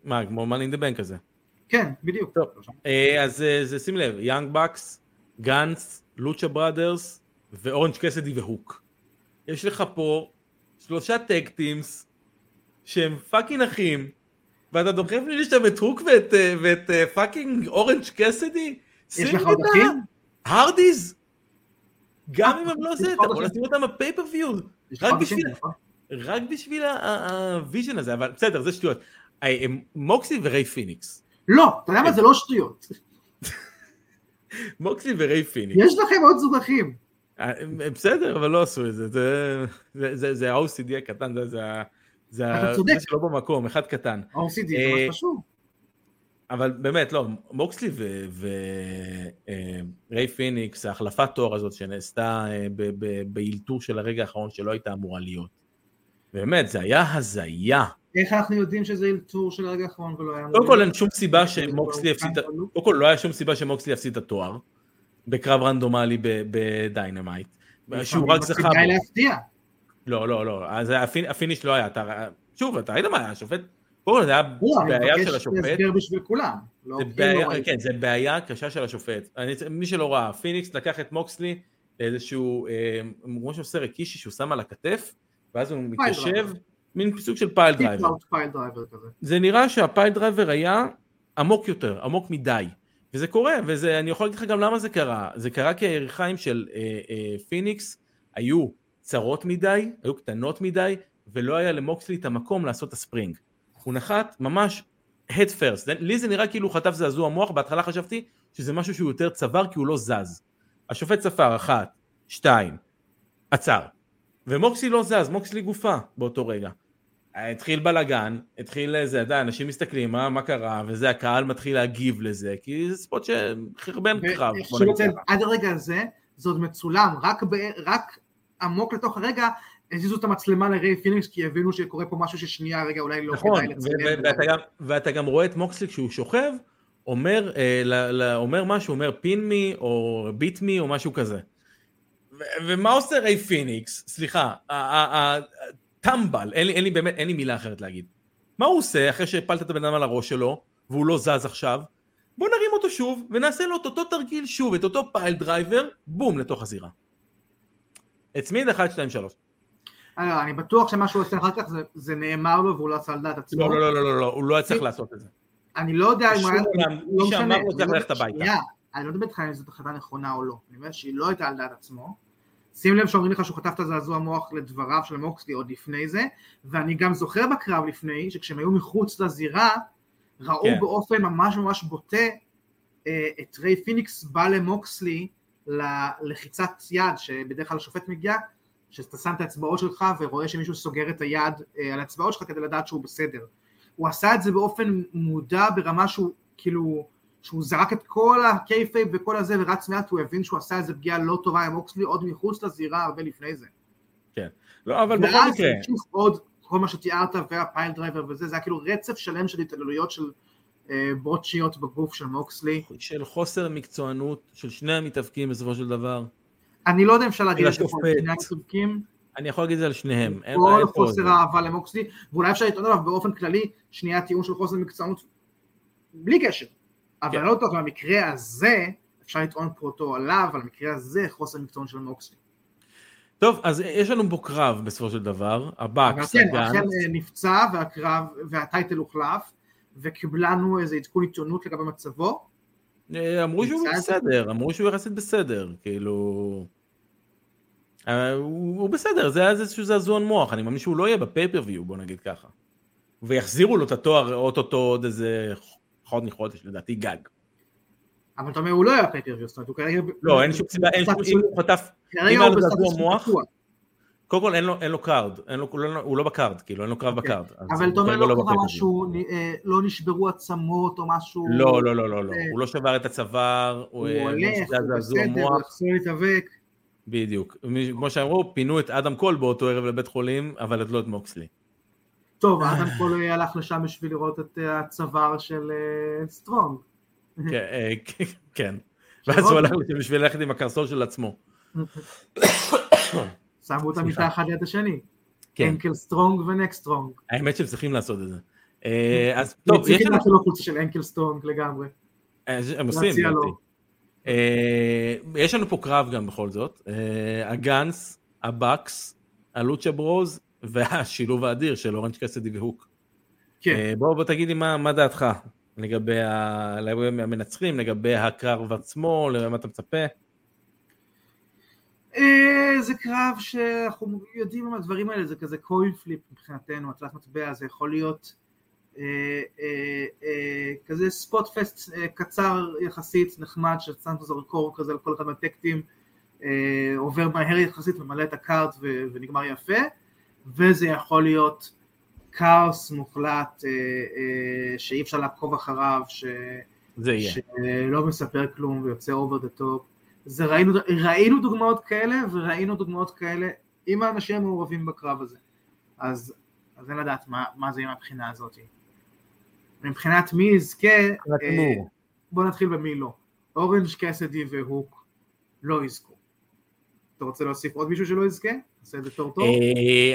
מה כמו Money in the Bank כזה. כן, בדיוק. טוב, אה, אז אה, שים לב, Young Bucks, Gunns, Lucha Brothers ואורנג' קסדי והוק. יש לך פה שלושה tag teams שהם fucking אחים ואתה דוחף לי לשם את הוק ואת, אה, ואת fucking אורנג' קסדי? יש לך עוד אחים? הרדיז? גם אם הם לא זה, אתה יכול לשים אותם ב-pay-per-view. רק בשביל... רק בשביל ה-vision הזה, אבל בסדר, זה שטויות. מוקסלי וריי פיניקס. לא, אתה יודע מה? זה לא שטויות. מוקסלי וריי פיניקס. יש לכם עוד זוג אחים. אה, בסדר, אבל לא עשו את זה. זה ה-OCD הקטן, זה זה שלא במקום, אחד קטן. ה-OCD זה מה חשוב. אבל באמת, לא, מוקסלי וריי פיניקס, ההחלפת תואר הזאת שנעשתה אה, באלתור של הרגע האחרון שלא הייתה אמורה להיות. באמת, זה היה הזיה. איך אנחנו יודעים שזה אלתור של הרגע האחרון ולא היה... קודם כל אין שום סיבה שמוקסלי יפסיד, קודם כל לא היה שום סיבה שמוקסלי יפסיד את התואר, בקרב רנדומלי ב Dynamite, שהוא רק זכה בו. לא, לא, לא, אז ה finish לא היה, שוב, אתה ראית מה היה, השופט, קודם כל זה היה בעיה של השופט. אני מבקש בשביל כולם. לא כאילו כן, זה בעיה קשה של השופט. מי שלא ראה, פיניקס לקח את מוקסלי לאיזשהו, אה, כמו שעושה רקישי שהוא שם על הכתף, ואז הוא מתיישב, מין סוג של pile driver. זה נראה שה pile driver היה עמוק יותר, עמוק מדי. וזה קורה, ואני יכול להגיד לך גם למה זה קרה. זה קרה כי היריחיים של אה, אה, פיניקס היו צרות מדי, היו קטנות מדי, ולא היה למוקסלי את המקום לעשות את ה spring. הוא נחת ממש head first. לי זה נראה כאילו הוא חטף זעזוע מוח, בהתחלה חשבתי שזה משהו שהוא יותר צוואר כי הוא לא זז. השופט ספר אחת, שתיים, עצר. ומוקסי לא זז, מוקסלי גופה באותו רגע. התחיל בלאגן, התחיל איזה, אתה יודע, אנשים מסתכלים, מה, מה קרה, וזה, הקהל מתחיל להגיב לזה, כי זה ספוט שחרבן קרב. עד הרגע הזה, זה עוד מצולם, רק, ב, רק עמוק לתוך הרגע, הזיזו את המצלמה לריי פיניקס, כי הבינו שקורה פה משהו ששנייה רגע אולי לא נכון, כדאי לצלם. ואתה, גם, ואתה גם רואה את מוקסלי כשהוא שוכב, אומר, אה, ל, ל, אומר משהו, אומר pin me, או beat me, או משהו כזה. ומה עושה ריי פיניקס? סליחה, הטמבל, אין אין לי באמת, אין לי מילה אחרת להגיד. מה הוא עושה אחרי שהפלת את הבן אדם על הראש שלו, והוא לא זז עכשיו? בוא נרים אותו שוב, ונעשה לו את אותו תרגיל שוב, את אותו pile driver, בום, לתוך הזירה. הצמיד 1, 2, 3. אני בטוח שמה שהוא עושה אחר כך זה, זה נאמר לו והוא לא עשה על דעת עצמו. לא, לא, לא, לא, לא, הוא לא היה צריך לעשות את זה. אני לא יודע אם הוא היה... לא מי שאמר לו צריך לא- ללכת הביתה. אני לא מדבר איתך אם זאת החלטה נכונה או לא, אני אומר שהיא לא הייתה על דעת עצמו. שים לב שאומרים לך שהוא חטף את הזעזוע מוח לדבריו של מוקסלי עוד לפני זה, ואני גם זוכר בקרב לפני, שכשהם היו מחוץ לזירה, ראו כן. באופן ממש ממש בוטה אה, את ריי פיניקס בא למוקסלי ללחיצת יד, שבדרך כלל השופט מגיע, שאתה שם את האצבעות שלך ורואה שמישהו סוגר את היד אה, על האצבעות שלך כדי לדעת שהוא בסדר. הוא עשה את זה באופן מודע ברמה שהוא כאילו, שהוא זרק את כל ה kayfabe וכל הזה ורץ מעט, הוא הבין שהוא עשה איזה פגיעה לא טובה עם מוקסלי עוד מחוץ לזירה הרבה לפני זה. לא, אבל בכל ואז מקרה, המשיך עוד כל מה שתיארת וה pile driver וזה, זה היה כאילו רצף שלם של התעללויות של אה, בוטשיות בגוף של מוקסלי. של חוסר מקצוענות של שני המתאבקים בסופו של דבר, אני לא יודע אם אפשר להגיד את זה על שני המתאבקים, אני יכול להגיד את זה על שניהם. כל חוסר. אהבה למוקסלי, ואולי אפשר לטעון עליו באופן כללי, שנייה טיעון של חוסר מקצוענות, בלי קשר. אבל כן. לא בטוח במקרה הזה, אפשר לטעון פה אותו עליו, על המקרה הזה חוסר מקצוענות של מוקסלי. טוב, אז יש לנו פה קרב בסופו של דבר, אבל הבאקס, כן, הגאנס, אכן אה, נפצע והקרב, והטייטל הוחלף, וקיבלנו איזה עדכון עיתונות לגבי מצבו. אה, אמרו שהוא? בסדר, אמרו שהוא יחסית בסדר, כאילו... אה, הוא בסדר, זה היה איזשהו זעזועון מוח, אני מאמין שהוא לא יהיה בפייפריוויו, בוא נגיד ככה. ויחזירו לו את התואר אוטוטו עוד איזה חוד מחודש, לדעתי גג. אבל אתה אומר, הוא לא היה פייפריוויו, זאת אומרת, הוא כרגע... לא, אין שום סיבה, אין שום, אם הוא חטף, אם היה לו של מוח. קודם כל אין לו, אין לו card, אין לו, הוא לא- הוא לא ב card, כאילו אין לו קרב אוקיי. ב card. אבל אתה אומר, כרגע לא קרה. משהו, אה, לא נשברו עצמות או משהו... לא, לא, לא, לא, לא, אה, הוא לא שבר את הצוואר, הוא אה, הולך, הוא בסדר, הוא יחזור להתאבק. בדיוק. כמו שאמרו, פינו את אדם קול באותו ערב לבית חולים, אבל את לא את מוקסלי. טוב, אדם קול הלך לשם בשביל לראות את אה, הצוואר של אה, סטרונג. כן, אה, כן. ואז הוא הלך לשם בשביל ללכת עם הקרסול של עצמו. שמו אותם סליחה. מתחת ליד השני. כן, ankle Strong ו neck Strong. האמת שהם צריכים לעשות את זה. אה, אז טוב, יש צריכים לנו... לעשות לו חולצה של ankle Strong לגמרי. אה, הם עושים. אה, יש לנו פה קרב גם בכל זאת. אה, הגאנס, הבאקס, הלוצ'ה ברוז, והשילוב האדיר של אורנג' קסדי והוק. כן. אה, בוא בוא תגידי מה מה דעתך לגבי ה- לגבי המנצחים, לגבי הקרב עצמו, למה אתה מצפה. אה, זה קרב שאנחנו יודעים מה הדברים האלה, זה כזה קוין פליפ מבחינתנו, הצלת מטבע, זה יכול להיות אה, אה, אה, כזה ספוט פסט אה, קצר יחסית, נחמד, ששם את הזרקור כזה על כל אחד מהטקטים, עובר מהר יחסית, ממלא את הקארט ונגמר יפה, וזה יכול להיות כאוס מוחלט אה, אה, שאי אפשר לעקוב אחריו, ש... זה יהיה. שלא מספר כלום ויוצא over the top. זה ראינו, ראינו דוגמאות כאלה וראינו דוגמאות כאלה עם האנשים המעורבים בקרב הזה. אז, אז אין לדעת מה, מה זה יהיה מהבחינה הזאת. מבחינת מי יזכה, אה. בוא נתחיל במי לא. אורנג' קסדי והוק לא יזכו. אתה רוצה להוסיף עוד מישהו שלא יזכה? עושה את זה תור טוב?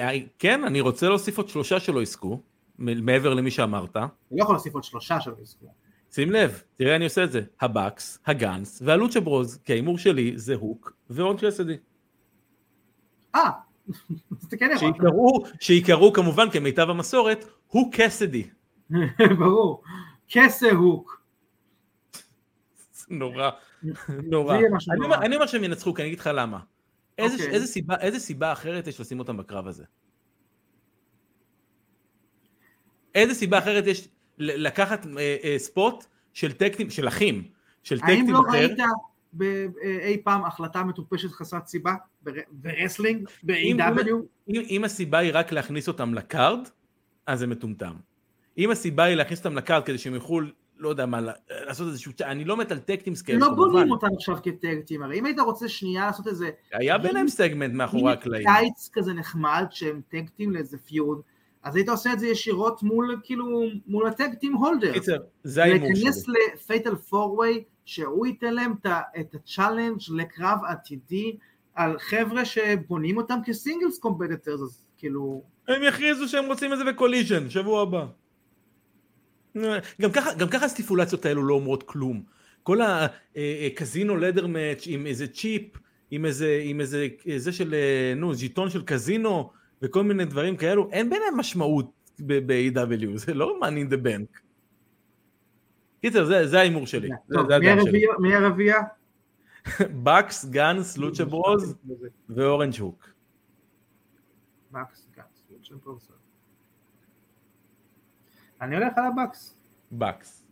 אה, כן, אני רוצה להוסיף עוד שלושה שלא יזכו, מעבר למי שאמרת. אני לא יכול להוסיף עוד שלושה שלא יזכו. שים לב, תראה אני עושה את זה, הבאקס, הגאנס והלוצ'ה ברוז, כי ההימור שלי זה הוק ואורנג' קסדי. אה, אתה כן. שיקראו, שיקראו כמובן כמיטב המסורת, הוא קסדי. ברור. כסה הוק. נורא, נורא. זה אני אומר שהם ינצחו, כי אני אגיד לך למה. איזה- אוקיי. איזה סיבה- איזה סיבה אחרת יש לשים אותם בקרב הזה? איזה סיבה אחרת יש לקחת אה, אה, spot של tag team, של אחים, של האם tag team לא אחר? ראית ב- אי פעם החלטה מטופשת חסרת סיבה בר- ב wrestling, ב-AEW? אם, אם הסיבה היא רק להכניס אותם ל card, אז זה מטומטם. אם הסיבה היא להכניס אותם ל card כדי שהם יוכלו, לא יודע מה, לעשות איזשהו, אני לא מת על tag team כאלה, לא. בונים אותם עכשיו כ tag team, הרי אם היית רוצה שנייה לעשות איזה היה ביניהם סגמנט מאחורי הקלעים. קיץ כזה נחמד שהם tag team לאיזה feud, אז היית עושה את זה ישירות מול כאילו מול ה tag team holder. קיצר, זה ההימור שלי. להיכנס ל fatal four-way, שהוא ייתן להם את ה challenge לקרב עתידי על חבר'ה שבונים אותם כ singles competitors, אז כאילו... הם יכריזו שהם רוצים את זה ב Collision, שבוע הבא. גם ככה, גם ככה הסטיפולציות האלו לא אומרות כלום. כל ה casino ladder match עם איזה צ'יפ, עם איזה, עם איזה, זה של, אה, נו, ז'יטון של קזינו, וכל מיני דברים כאלו, אין ביניהם משמעות ב-AEW, זה לא money in the bank. קיצר, זה זה ההימור שלי. מי הרביעייה? בקס, גאנס, לוצ'ה ברוז ואורנג' הוק. בקס, גאנס, לוצ'ה ברוז. אני הולך על הבקס. בקס.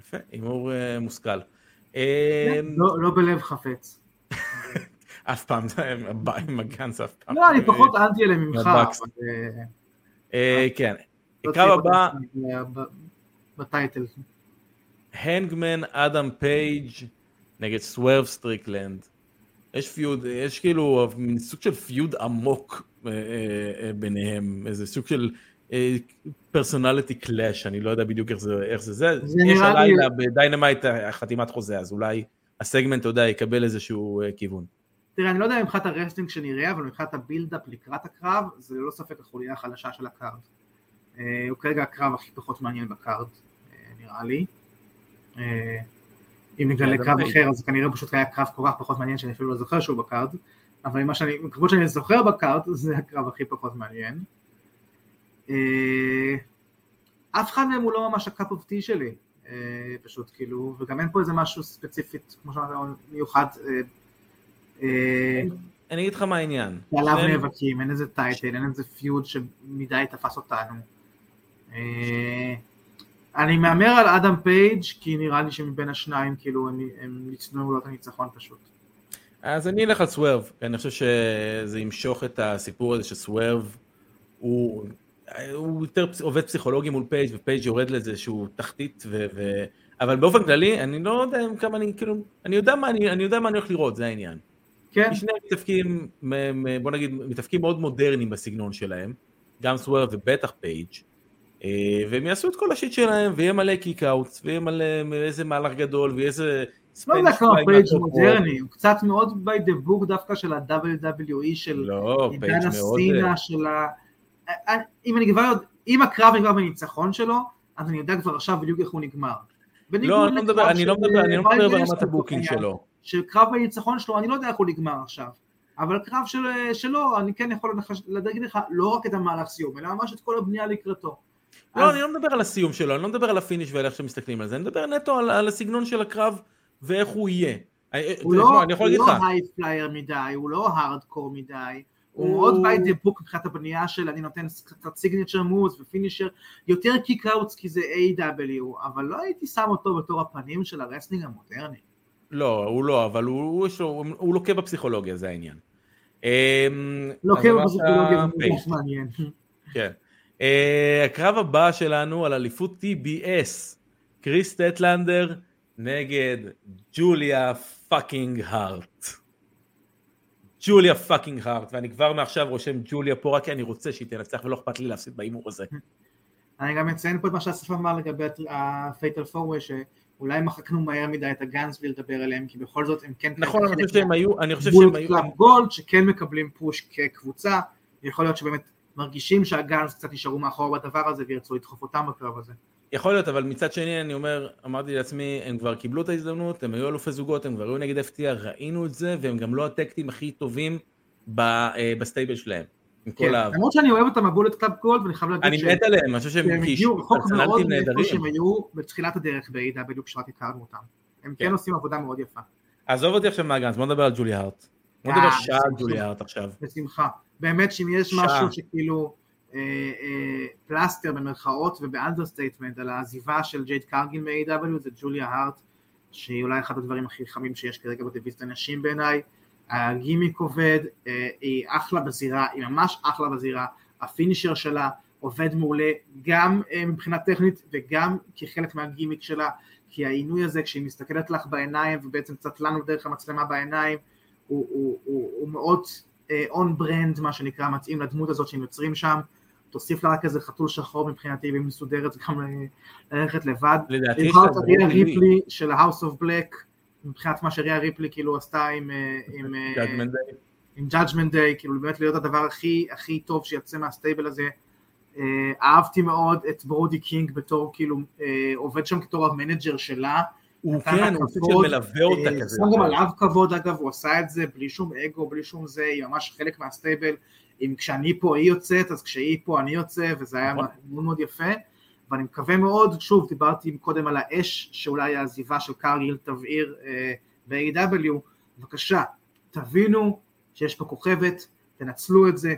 יפה, הימור אה, מושכל. אה, לא לא בלב חפץ. אף פעם, עם הגאנס אף פעם. לא, אני פחות אנטי אליהם ממך. אה, אה, כן. לא הקרב צריך הבא, ב title. הנגמן אדם פייג' נגד סוורב סטריקלנד. יש feud, יש כאילו מין סוג של feud עמוק ביניהם, איזה סוג של personality clash, אני לא יודע בדיוק איך זה, איך זה, זה, זה יש נראה לי- הלילה ב Dynamite החתימת חוזה, אז אולי הסגמנט, אתה יודע, יקבל איזשהו אה, כיוון. תראה, אני לא יודע אם מבחינת ה wrestling שנראה, אבל מבחינת ה build-up לקראת הקרב, זה ללא ספק החוליה החלשה של ה card. אה, הוא כרגע הקרב הכי פחות מעניין ב card, אה, נראה לי. אם נגלה קרב אחר, אז כנראה פשוט היה קרב כל כך פחות מעניין שאני אפילו לא זוכר שהוא ב card, אבל ממה שאני, מקרבות שאני זוכר ב card, זה הקרב הכי פחות מעניין. אה, אף אחד מהם הוא לא ממש ה cup of tea שלי, אה, פשוט כאילו, וגם אין פה איזה משהו ספציפית, כמו שאמרת, מיוחד, אה, אני אגיד לך מה העניין. שניהם- נאבקים, אין איזה title, אין איזה feud שמדי תפס אותנו. אני מהמר על אדם פייג' כי נראה לי שמבין השניים כאילו הם, הם ניצנו לו את הניצחון פשוט. אז אני אלך על סוורב, אני חושב שזה ימשוך את הסיפור הזה שסוורב הוא, הוא יותר עובד פסיכולוגי מול פייג' ופייג' יורד לאיזשהו תחתית, ו, ו... אבל באופן כללי אני לא יודע כמה אני כאילו, אני יודע מה אני, אני יודע מה אני הולך לראות, זה העניין. כן, כי שניהם מתאבקים, מ- מ- בוא נגיד, מתאבקים מאוד מודרניים בסגנון שלהם, גם סוורב ובטח פייג', אה, והם יעשו את כל השיט שלהם, ויהיה מלא kick-outs, ויהיה מלא איזה מהלך גדול, ויהיה איזה... לא יודע כמה פייג' מודרני, הוא קצת מאוד by the book דווקא של ה-WWE של לא, עידן. הסינה של ה... אה, אם אני כבר יודע, אם הקרב נגמר בניצחון שלו, אז אני יודע כבר עכשיו בדיוק איך הוא נגמר. לא, אני לא מדבר, לקרב אני לא מדבר, אני לא אה, מדבר ברמת ה booking. שלו. שקרב בניצחון שלו, אני לא יודע איך הוא נגמר עכשיו, אבל קרב של, שלו, אני כן יכול להגיד לך לא רק את המהלך סיום, אלא ממש את כל הבנייה לקראתו. לא, אז- אני לא מדבר על הסיום שלו, אני לא מדבר על ה finish ועל איך שמסתכלים על זה, אני מדבר נטו על, על הסגנון של הקרב ואיך הוא יהיה. הוא לא, לא לך, high flyer מדי, הוא לא הארדקור מדי, הוא מאוד by the book מבחינת הבנייה של אני נותן קצת signature moves ו finisher, יותר kick-outs כי זה AEW, אבל לא הייתי שם אותו בתור הפנים של ה wrestling המודרני. לא, הוא לא, אבל הוא, הוא, יש לו, הוא, הוא לוקה בפסיכולוגיה, זה העניין. אמ, אמרת בפסיכולוגיה זה. ממש מעניין. כן. אה, הקרב הבא שלנו על אליפות TBS, קריס סטטלנדר נגד ג'וליה fucking הארט. ג'וליה fucking הארט, ואני כבר מעכשיו רושם ג'וליה פה רק כי אני רוצה שהיא תנצח ולא אכפת לי להפסיד בהימור הזה. אני גם מציין פה את מה שאסף אמר לגבי ה-Fatal 4 שאולי מחקנו מהר מדי את הגאנס בלי לדבר עליהם, כי בכל זאת הם כן... נכון, אני חושב שהם היו, אני חושב שהם היו, קלאב גולד שכן מקבלים push כקבוצה, יכול להיות שבאמת מרגישים שהגאנס קצת נשארו מאחור בדבר הזה וירצו לדחוף אותם בקרב הזה. יכול להיות, אבל מצד שני אני אומר, אמרתי לעצמי, הם כבר קיבלו את ההזדמנות, הם היו אלופי זוגות, הם כבר היו נגד FTR, ראינו את זה, והם גם לא ה tag team הכי טובים אה, ב stable שלהם. עם כל כן, האהבה. למרות שאני אוהב אותם בבולט קלאב גולד ואני חייב להגיד אני מת עליהם, אני חושב שהם הגיעו רחוק מאוד מאיפה. שהם היו בתחילת הדרך ב-AEW כשרק הכרנו אותם. הם כן כן. עושים עבודה מאוד יפה. עזוב אותי עכשיו מהגאנס, בוא נדבר על ג'וליה הארט. בוא אה, נדבר שעה על. ג'וליה הארט עכשיו. בשמחה. באמת שאם יש. משהו שכאילו אה, אה, פלסטר במרכאות וב understatement על העזיבה של ג'ייד קרגיל מ-AEW זה ג'וליה הארט שהיא אולי אחד הדברים הכי חמים שיש כרגע בדיוויזית הנשים בעיניי. הגימיק עובד, אה, היא אחלה בזירה, היא ממש אחלה בזירה, ה finisher שלה עובד מעולה גם אה, מבחינה טכנית וגם כחלק מהגימיק שלה, כי העינוי הזה כשהיא מסתכלת לך בעיניים ובעצם קצת לנו דרך המצלמה בעיניים הוא, הוא, הוא, הוא מאוד on brand מה שנקרא מתאים לדמות הזאת שהם יוצרים שם תוסיף לה רק איזה חתול שחור מבחינתי והיא מסודרת גם ל- ללכת לבד. לדעתי יש לה טבעית. ריפלי של ה-House of Black מבחינת מה שריאה ריפלי כאילו עשתה עם, אה, עם, אה, Judgment Day. עם Judgment Day, כאילו באמת להיות הדבר הכי הכי טוב שיצא מה stable הזה. אה, אהבתי מאוד את ברודי קינג בתור כאילו אה, עובד שם בתור ה manager שלה. הוא כן, הוא סוג של מלווה אותה אה, כזה. שם גם עליו כבוד אגב, הוא עשה את זה בלי שום אגו, בלי שום זה, היא ממש חלק מה stable, אם כשאני פה היא יוצאת, אז כשהיא פה אני יוצא, וזה היה נכון. מאוד מאוד יפה, ואני מקווה מאוד, שוב, דיברתי קודם על האש, שאולי העזיבה של קרגיל תבעיר אה, ב-AW, בבקשה, תבינו שיש פה כוכבת, תנצלו את זה,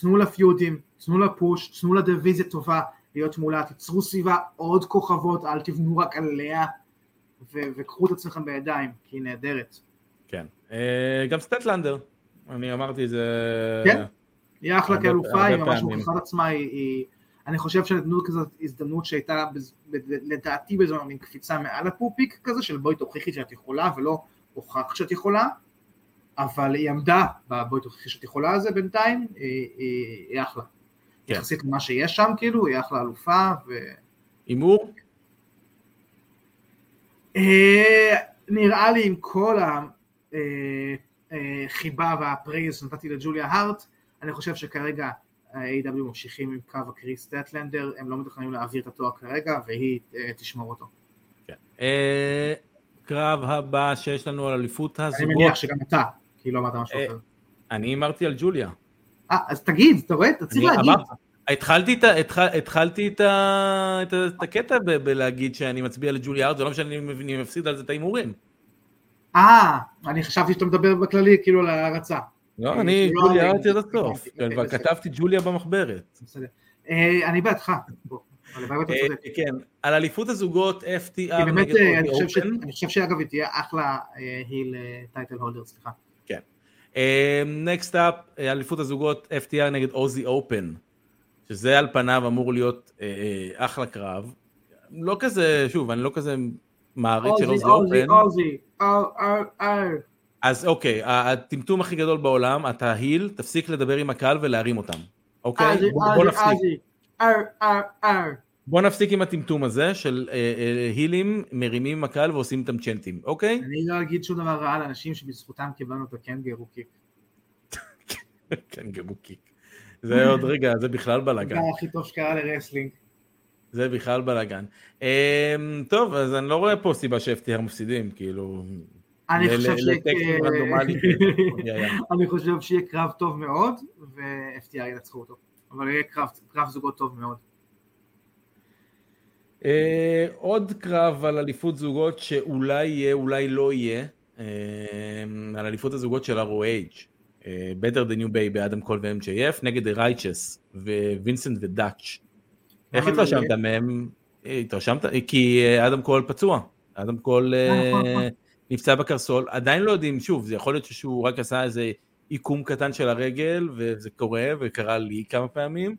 תנו לה פיודים, תנו לה פוש, תנו לה דיוויזיה טובה להיות מולה, תיצרו סביבה עוד כוכבות, אל תבנו רק עליה, וקחו את עצמכם בידיים, כי היא נהדרת. כן, אה, גם סטטלנדר, אני אמרתי את זה... כן, היא אחלה כאלופה, היא ממש מוכיחה את עצמה, היא... אני חושב שנתנו כזאת הזדמנות שהייתה לדעתי בזמן מין קפיצה מעל הפופיק כזה של בואי תוכיחי שאת יכולה ולא הוכחת שאת יכולה אבל היא עמדה בבואי תוכיחי שאת יכולה הזה בינתיים, היא, היא, היא אחלה. כן. יחסית למה שיש שם כאילו, היא אחלה אלופה ו... הימור? אה, נראה לי עם כל החיבה אה, אה, והפרייז שנתתי לג'וליה הארט, אני חושב שכרגע ה-AW ממשיכים עם קו הקריס סטטלנדר, הם לא מתכננים להעביר את התואר כרגע והיא תשמור אותו. כן. קרב הבא שיש לנו על אליפות הזוגות. אני מניח שגם אתה, כי לא אמרת משהו אחר. אני הימרתי על ג'וליה. אה, אז תגיד, אתה רואה? אתה צריך להגיד. התחלתי, את, התחל, התחלתי את, ה, את, את הקטע ב, בלהגיד שאני מצביע לג'ולי ארט, זה לא משנה אם אני מפסיד על זה את ההימורים. אה, אני חשבתי שאתה מדבר בכללי כאילו על ההרצה. לא, אני ג'וליה ארט עד הסוף, כתבתי ג'וליה במחברת. אה, אני בעדך. אה, כן, על אליפות הזוגות FTR נגד אופן. אני חושב שאגב היא תהיה אחלה היל טייטל הולדר, סליחה. כן. נקסט אפ, אליפות הזוגות FTR נגד אוזי אופן. שזה על פניו אמור להיות אה, אה, אחלה קרב. לא כזה, שוב, אני לא כזה מעריץ של אוזי אופן. אוזי, אוזי, אז אוקיי, הטמטום הכי גדול בעולם, אתה היל, תפסיק לדבר עם הקהל ולהרים אותם. אוקיי? בוא נפסיק. בוא נפסיק עם הטמטום הזה של אה, אה, הילים מרימים עם הקהל ועושים איתם צ'נטים, אוקיי? אני לא אגיד שום דבר רע על אנשים שבזכותם קיבלנו את הקנגרו קיק. קנגרו קיק. זה עוד רגע, זה בכלל בלאגן. זה הכי טוב שקרה ל wrestling. זה בכלל בלאגן. אמ, טוב, אז אני לא רואה פה סיבה ש-FTR מפסידים, כאילו... אני חושב אני חושב שיהיה קרב טוב מאוד, ו-FTR ינצחו אותו. אבל יהיה קרב זוגות טוב מאוד. אה, עוד קרב על אליפות זוגות שאולי יהיה, אולי לא יהיה, אה, על אליפות הזוגות של ROH. אה, Better than you Bay Bay אדם קול ו-MJF נגד Righteous ווינסנט ודאץ'. איך התרשמת מהם? התרשמת? כי אדם קול פצוע, אדם קול נכון, נכון. נפצע בקרסול, עדיין לא יודעים, שוב, זה יכול להיות שהוא רק עשה איזה עיקום קטן של הרגל, וזה קורה, וקרה לי כמה פעמים,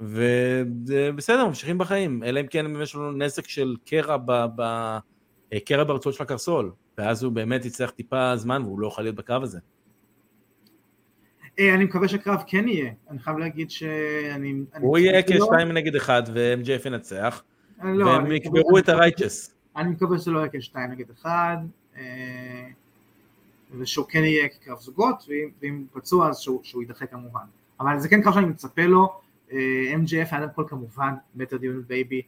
ובסדר, ממשיכים בחיים, אלא אם כן יש לנו נזק של קרע, קרע ברצועות של הקרסול, ואז הוא באמת יצטרך טיפה זמן והוא לא יכול להיות בקרב הזה. אה, אני מקווה שהקרב כן יהיה, אני חייב להגיד שאני... הוא יהיה כשתיים נגד אחד ו-MJF ינצח, לא, והם יקברו את ה Righteous. אני מקווה שזה לא יהיה כשתיים נגד אחד, אה, ושהוא כן יהיה כקרב זוגות, ואם פצוע אז שהוא יידחה כמובן. אבל זה כן קרב שאני מצפה לו, אה, MJF היה כל כמובן, Better than you Bay Bay,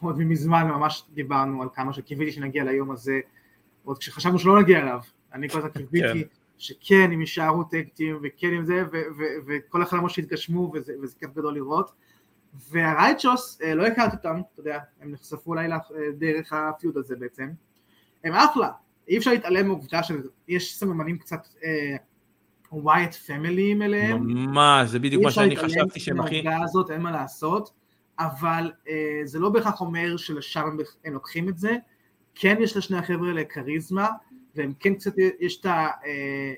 עוד מזמן ממש דיברנו על כמה שקיוויתי שנגיע ליום הזה, עוד כשחשבנו שלא נגיע אליו, אני כל הזמן קיוויתי כן. שכן הם יישארו tag team וכן עם זה וכל החלומות שהתגשמו וזה, וזה כיף גדול לראות. וה Righteous אה, לא הכרתי אותם, אתה יודע, הם נחשפו אולי דרך ה feud הזה בעצם, הם אחלה, אי אפשר להתעלם מעובדה שיש סממנים קצת Wyatt uh, Family אליהם, ממש, זה בדיוק מה שאני חשבתי שהם הכי... אי אפשר להתעלם הזאת, אין מה לעשות, אבל uh, זה לא בהכרח אומר שלשם הם, הם לוקחים את זה, כן יש לשני החבר'ה האלה כריזמה, והם כן קצת, יש את ה... אה,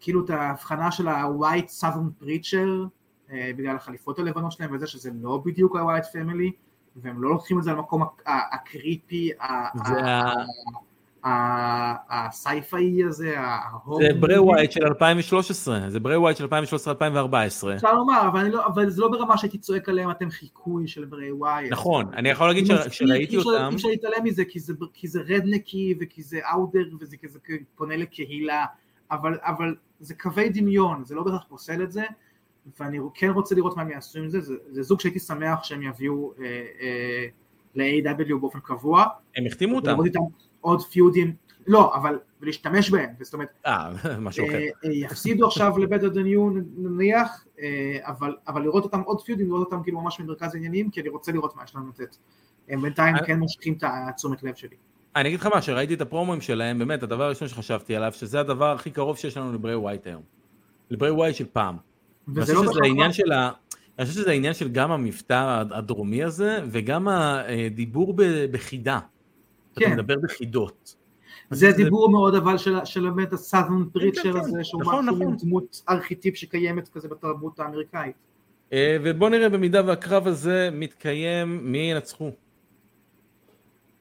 כאילו את ההבחנה של ה-white southern preacher אה, בגלל החליפות הלבנות שלהם וזה שזה לא בדיוק ה-white family והם לא לוקחים את זה למקום הקריפי, ה sci-fi הזה, זה ברי ווייט של 2013, זה ברי ווייט של 2013-2014. אפשר לומר, לא, אבל זה לא ברמה שהייתי צועק עליהם אתם חיקוי של ברי ווייט. נכון, אני יכול להגיד שראיתי אותם. אי אפשר להתעלם מזה כי זה רדנקי וכי זה אאודר וזה פונה לקהילה, אבל זה קווי דמיון, זה לא בהכרח פוסל את זה. ואני כן רוצה לראות מה הם יעשו עם זה, זה, זה זוג שהייתי שמח שהם יביאו אה, אה, ל-AW באופן קבוע. הם החתימו אותם. עוד פיודים, לא, אבל להשתמש בהם, זאת אומרת, אה, משהו אחר. אה, אה, יפסידו עכשיו than you נניח, אה, אבל, אבל לראות אותם עוד פיודים, לראות אותם כאילו ממש במרכז העניינים, כי אני רוצה לראות מה יש להם לתת. הם בינתיים אני- כן מושכים את התשומת לב שלי. אני אגיד לך מה, שראיתי את הפרומואים שלהם, באמת, הדבר הראשון שחשבתי עליו, שזה הדבר הכי קרוב שיש לנו לברי ווייט היום. לברי ווייט של פעם. וזה לא בהכרח- העניין של ה... אני חושב שזה העניין של גם המבטא הדרומי הזה, וגם הדיבור ב- בחידה. אתה כן. מדבר בחידות. זה דיבור מאוד אבל של, של באמת הסאזון כן, פריצ'ר כן. הזה, שהוא נכון, משהו נכון. דמות ארכיטיפ שקיימת כזה בתרבות האמריקאית. אה, ובוא נראה במידה והקרב הזה מתקיים, מי ינצחו?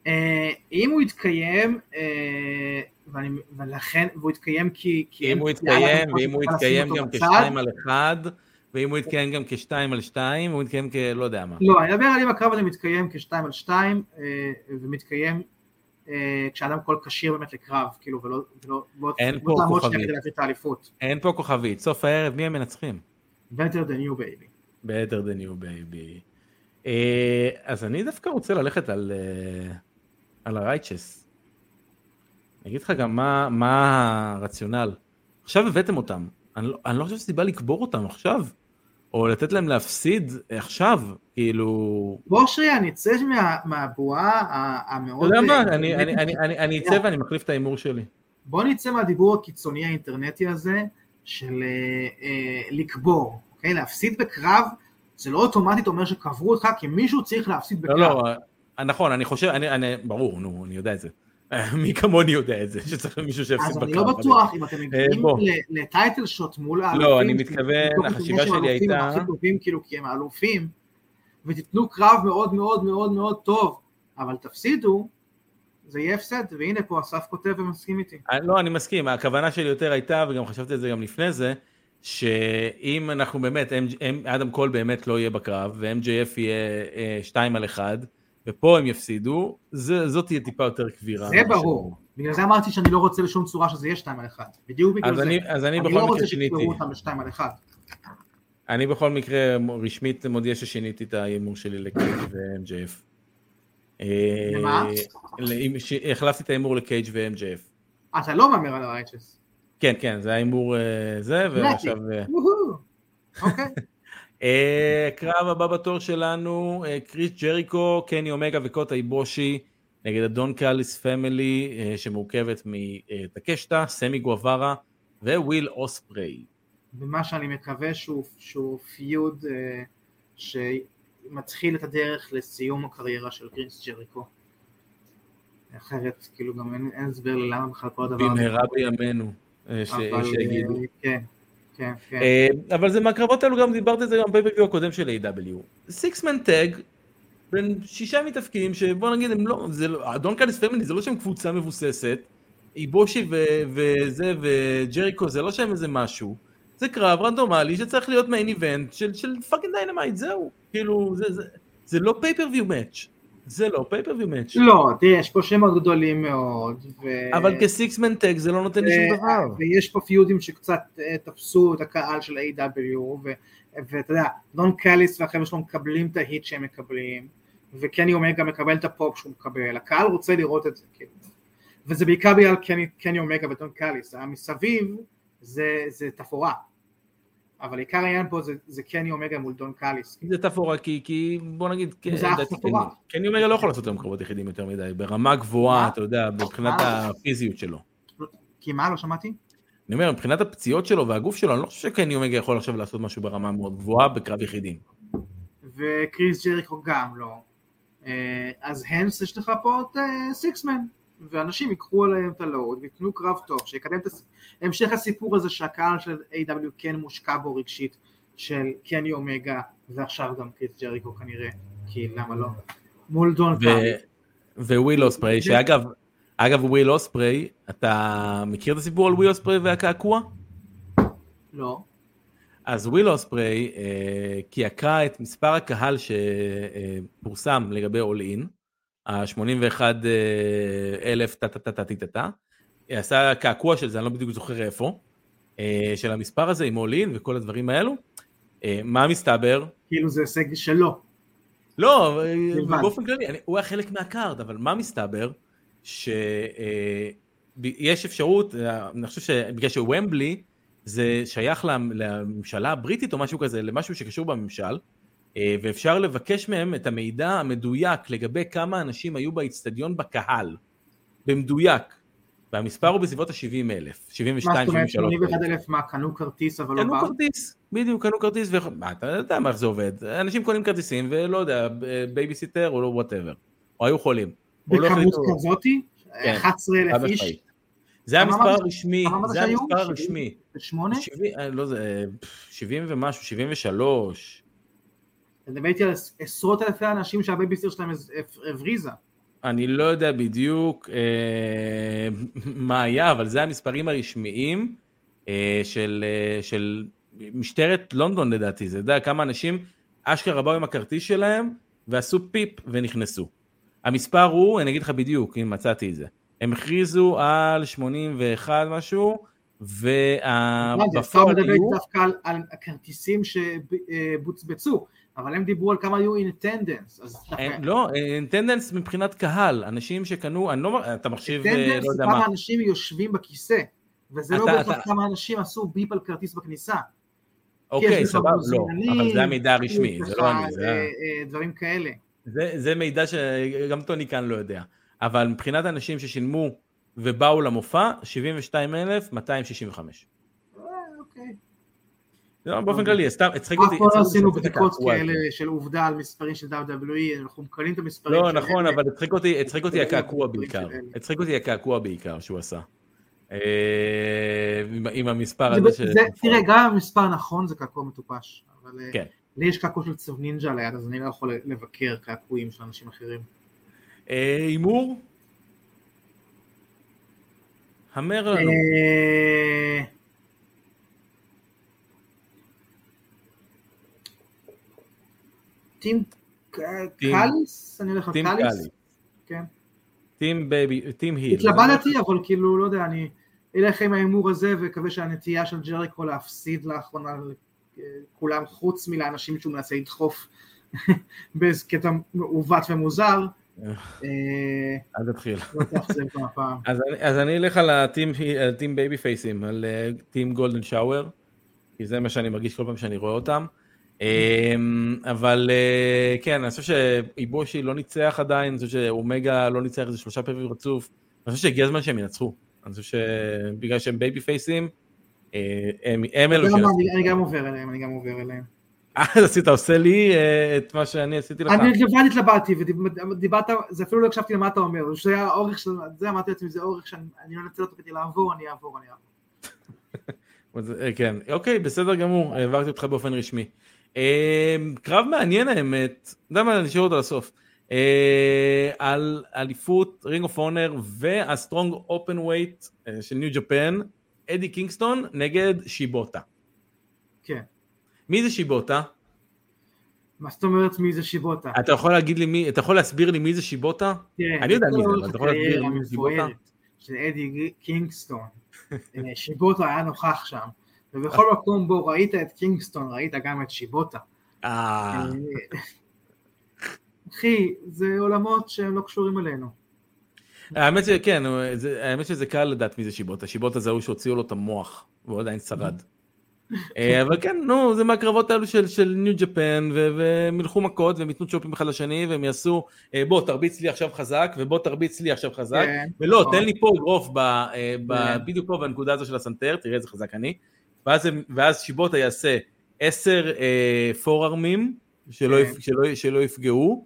אה, אם הוא יתקיים, אה, ואני, ולכן, והוא יתקיים כי... כי אם הוא יתקיים, ואם הוא יתקיים גם. כשתיים על אחד, ואם הוא יתקיים גם כשתיים על שתיים, והוא יתקיים כלא יודע מה. לא, אני מדבר על אם הקרב הזה מתקיים כשתיים על שתיים, אה, ומתקיים אה, כשאדם כל כשיר באמת לקרב, כאילו, ולא... ולא בוא- אין פה כוכבית. אין פה כוכבית, סוף הערב, מי הם מנצחים? better than you baby. better than you baby. אז אני דווקא רוצה ללכת על, אה, על הרייצ'ס. אני אגיד לך גם מה, מה הרציונל. עכשיו הבאתם אותם, אני לא, אני לא חושב שסיבה לקבור אותם עכשיו, או לתת להם להפסיד עכשיו, כאילו... בוא שנייה, נצא מה- מהבועה ה- אתה המאוד... יודע מה, אה, אני, אני, אני, אני, אני אצא ואני מחליף את ההימור שלי. בוא נצא מהדיבור הקיצוני האינטרנטי הזה של אה, אה, לקבור, אוקיי? להפסיד בקרב זה לא אוטומטית אומר שקברו אותך, כי מישהו צריך להפסיד בקרב. לא, לא, נכון, אני חושב, אני, אני, ברור, נו, אני יודע את זה. מי כמוני יודע את זה, שצריך מישהו שיפסיד אז בקרב. אני לא בטוח אם אתם מגיעים בוא. ל- לטייטל שוט מול האלופים. לא, אני מתכוון, החשיבה שלי הייתה- הכי טובים כאילו כי הם האלופים, ותיתנו קרב מאוד מאוד מאוד מאוד טוב, אבל תפסידו, זה יהיה הפסד, והנה פה אסף כותב ומסכים איתי. אני- לא, אני מסכים, הכוונה שלי יותר הייתה, וגם חשבתי על זה גם לפני זה, שאם אנחנו באמת, אדם קול באמת לא יהיה בקרב, ו-MJF יהיה אה, שתיים על אחד, ופה הם יפסידו, זה- זאת תהיה טיפה יותר קבירה. זה ברור. בגלל זה אמרתי שאני לא רוצה בשום צורה שזה יהיה 2 על 1. בדיוק בגלל זה. אני, אז אני אני בכל לא מקרה רוצה שיקברו אותם ב-2 על 1. אני בכל מקרה רשמית מודיע ששיניתי את ההימור שלי לקייג' ו-MJF. אה, למה? החלפתי את ההימור לקייג' ו-MJF. אתה לא מהמר על הרייצ'ס. כן, כן, זה ההימור אה, זה, ועכשיו... אה, אוקיי. אה, קרב הבא בתור שלנו, אה, קריס ג'ריקו, קני אומגה וקוטה איבושי נגד הדון קאליס פמילי אה, שמורכבת מטקשטה, סמי גואברה וויל אוספריי. ומה שאני מקווה שהוא, שהוא פיוד שמתחיל את הדרך לסיום הקריירה של גרינס ג'ריקו. אחרת, כאילו גם אין, הסבר למה בכלל כל הדבר הזה. במהרה בימינו, ש- אבל, שיגידו. כן, כן, כן. אה, אבל זה מהקרבות האלו גם דיברתי על זה גם בפייפריוויו הקודם של A.W. six-man tag בין שישה מתאבקים שבוא נגיד הם לא, זה לא, ה דון קאליס family זה לא שהם קבוצה מבוססת, איבושי וזה וג'ריקו זה לא שהם איזה משהו, זה קרב רנדומלי שצריך להיות main event של, של fucking דיינמייט זהו, כאילו זה, זה, זה לא pay-per-view match, זה לא pay-per-view match, לא, תראה, יש פה שמות גדולים מאוד. ו... אבל כ six-man tag זה לא נותן לי שום ו- דבר. ויש פה feud ים שקצת אה, תפסו את הקהל של A.W. ו- ואתה יודע, דון קאליס והחבר'ה שלו מקבלים את ה heat שהם מקבלים, וקני אומגה מקבל את הפופ שהוא מקבל, הקהל רוצה לראות את זה, כאילו. וזה בעיקר בגלל קני, קני אומגה ודון קאליס, המסביב זה, זה תפאורה, אבל עיקר העניין פה זה, זה קני אומגה מול דון קאליס, זה תפאורה כי, כי בוא נגיד, כן. קני- אומגה לא יכול לעשות היום קרבות יחידים יותר מדי, ברמה גבוהה, מה? אתה יודע, מבחינת? הפיזיות שלו. כי מה, לא שמעתי? אני אומר, מבחינת הפציעות שלו והגוף שלו, אני לא חושב שקני אומגה יכול עכשיו לעשות משהו ברמה מאוד גבוהה בקרב יחידים. וכריס ג'ריקו גם לא. אה, אז הנס יש לך פה את אה, six-man, ואנשים ייקחו עליהם את ה load ויתנו קרב טוב, שיקדם את המשך הסיפור הזה שהקהל של A.W. כן מושקע בו רגשית, של קני אומגה, ועכשיו גם כריס ג'ריקו כנראה, כי למה לא? מול דון ו- קאליס. וויל אוספריי, שאגב, אגב וויל אוספריי, אתה מכיר את הסיפור על וויל אוספריי והקעקוע? לא. אז וויל אוספריי אה, קעקע את מספר הקהל שפורסם לגבי אול אין, ה-81 אלף טה טה טה טה טה טה, עשה קעקוע של זה, אני לא בדיוק זוכר איפה, אה, של המספר הזה עם אול אין וכל הדברים האלו. אה, מה מסתבר? כאילו זה הישג שלו. לא, אה. באופן כללי, הוא היה חלק מהקארד, אבל מה מסתבר? שיש אפשרות, אני חושב שבגלל שוומבלי זה שייך לממשלה הבריטית או משהו כזה, למשהו שקשור בממשל, ואפשר לבקש מהם את המידע המדויק לגבי כמה אנשים היו באיצטדיון בקהל, במדויק. והמספר הוא בסביבות ה-70 אלף, 72, 73 מה זאת אומרת, 81 אלף מה, קנו כרטיס אבל לא קנו באו? כרטיס, בדיוק, קנו כרטיס, ו... מה, אתה יודע איך זה עובד, אנשים קונים כרטיסים ולא יודע, בייביסיטר או לא whatever, או היו חולים. לא בכמות כזאתי? כן, 11 אלף חצי איש? זה המספר הרשמי, זה? המספר 70? הרשמי. שמונה? 70, אה, לא זה, פff, 70 ומשהו, 73. אתה מדבר איתי על עשרות אלפי אנשים שהבייביסיטר שלהם הבריזה. אני לא יודע בדיוק אה, מה היה, אבל זה המספרים הרשמיים אה, של, אה, של משטרת לונדון לדעתי, זה יודע כמה אנשים אשכרה באו עם הכרטיס שלהם ועשו פיפ ונכנסו. המספר הוא, אני אגיד לך בדיוק, אם מצאתי את זה, הם הכריזו על 81 משהו, אתה ובפועל מדבר היו, איתי דווקא על- על הכרטיסים שבוצבצו, אבל הם דיברו על כמה היו דווקא- אין- לא, אינטנדנס מבחינת קהל, אנשים שקנו, אני לא, אתה מחשיב, אה, לא יודע כמה מה, אנשים יושבים בכיסא, וזה לא בהכרח כמה אנשים עשו ביפ על כרטיס בכניסה. אוקיי, סבבה, לא, אבל זה המידע הרשמי, זה לא אני, זה אה, אה, דברים כאלה. זה, זה מידע שגם טוני כאן לא יודע. אבל מבחינת אנשים ששילמו ובאו למופע, 72,265. אוקיי. לא, באופן כללי, סתם, הצחיק אף אותי. פעם לא הצחיק אותי עשינו בדיקות. כאלה של עובדה על מספרים של WWE, אנחנו מקבלים את המספרים לא, נכון. אבל הצחיק אותי, הצחיק אותי הקעקוע בעיקר. הצחיק אותי הקעקוע בעיקר שהוא עשה. אה, עם- המספר זה- הזה ש... זה- תראה, גם המספר נכון זה קעקוע מטופש, אבל אה, כן. לי יש קעקוע של צב נינג'ה ליד, אז אני לא יכול לבקר קעקועים של אנשים אחרים. אה, הימור? המר לנו. טים קאליס? אני הולך על קאליס? קאלי. כן. טים בייבי, טים היל. התלבטתי, אבל כאילו, לא יודע, אני אלך עם ההימור הזה ומקווה שהנטייה של ג'ריקו להפסיד לאחרונה כולם חוץ מלאנשים שהוא מנסה לדחוף באיזה קטע מעוות ומוזר. אה, אל תתחיל. לא. אז אני, אלך על הטים, בייבי פייסים, על אה, טים גולדן שאואר, כי זה מה שאני מרגיש כל פעם שאני רואה אותם. אמ, אבל אה, כן, אני חושב שאיבושי לא ניצח עדיין, אני חושב שאומגה לא ניצח איזה שלושה פעמים רצוף. אני חושב שהגיע הזמן שהם ינצחו. אני חושב שבגלל שהם babyface ים, אה, הם אלו שינצחו. אני- גם עובר אליהם, אני גם עובר אליהם. אז עשית, עושה לי אה, את מה שאני עשיתי לך. אני לבד התלבטתי ודיברת, זה אפילו לא הקשבתי למה אתה אומר, זה היה האורך של זה, אמרתי לעצמי, זה אורך שאני אני לא אנצל אותו כדי לעבור, אני אעבור, אני אעבור. אה, כן, אוקיי, בסדר גמור, העברתי אותך באופן רשמי. אה, קרב מעניין האמת, אתה יודע מה, נשאיר אותו לסוף. אה, על אליפות רינג אוף אונר וה strong openweight של ניו ג'פן, אדי קינגסטון נגד שיבוטה. כן. מי זה שיבוטה? מה זאת אומרת מי זה שיבוטה? אתה יכול להגיד לי מי, אתה יכול להסביר לי מי זה שיבוטה? תראה, אני יודע מי זה, אבל אתה יכול להסביר הקריירה מי זה שיבוטה? של אדי קינגסטון, אה, שיבוטה היה נוכח שם, ובכל מקום בו ראית את קינגסטון, ראית גם את שיבוטה. אה, אה, אחי, זה עולמות שהם לא קשורים אלינו. האמת שכן, האמת שזה קל לדעת מי זה שיבוטה, שיבוטה זה ההוא שהוציאו לו את המוח, והוא עדיין שרד. אה, אבל כן, נו, זה מהקרבות האלו של, של ניו ג'פן, והם ילכו מכות, והם ייתנו צ'ופים אחד לשני, והם יעשו, בוא תרביץ לי עכשיו חזק, ובוא תרביץ לי עכשיו חזק, כן, ולא, נכון. תן לי פה אגרוף, כן. בדיוק פה בנקודה הזו של הסנטר, תראה איזה חזק אני, ואז, הם- ואז שיבוטה יעשה עשר אה, forearm ים, שלא, כן. יפ- שלא, שלא יפגעו,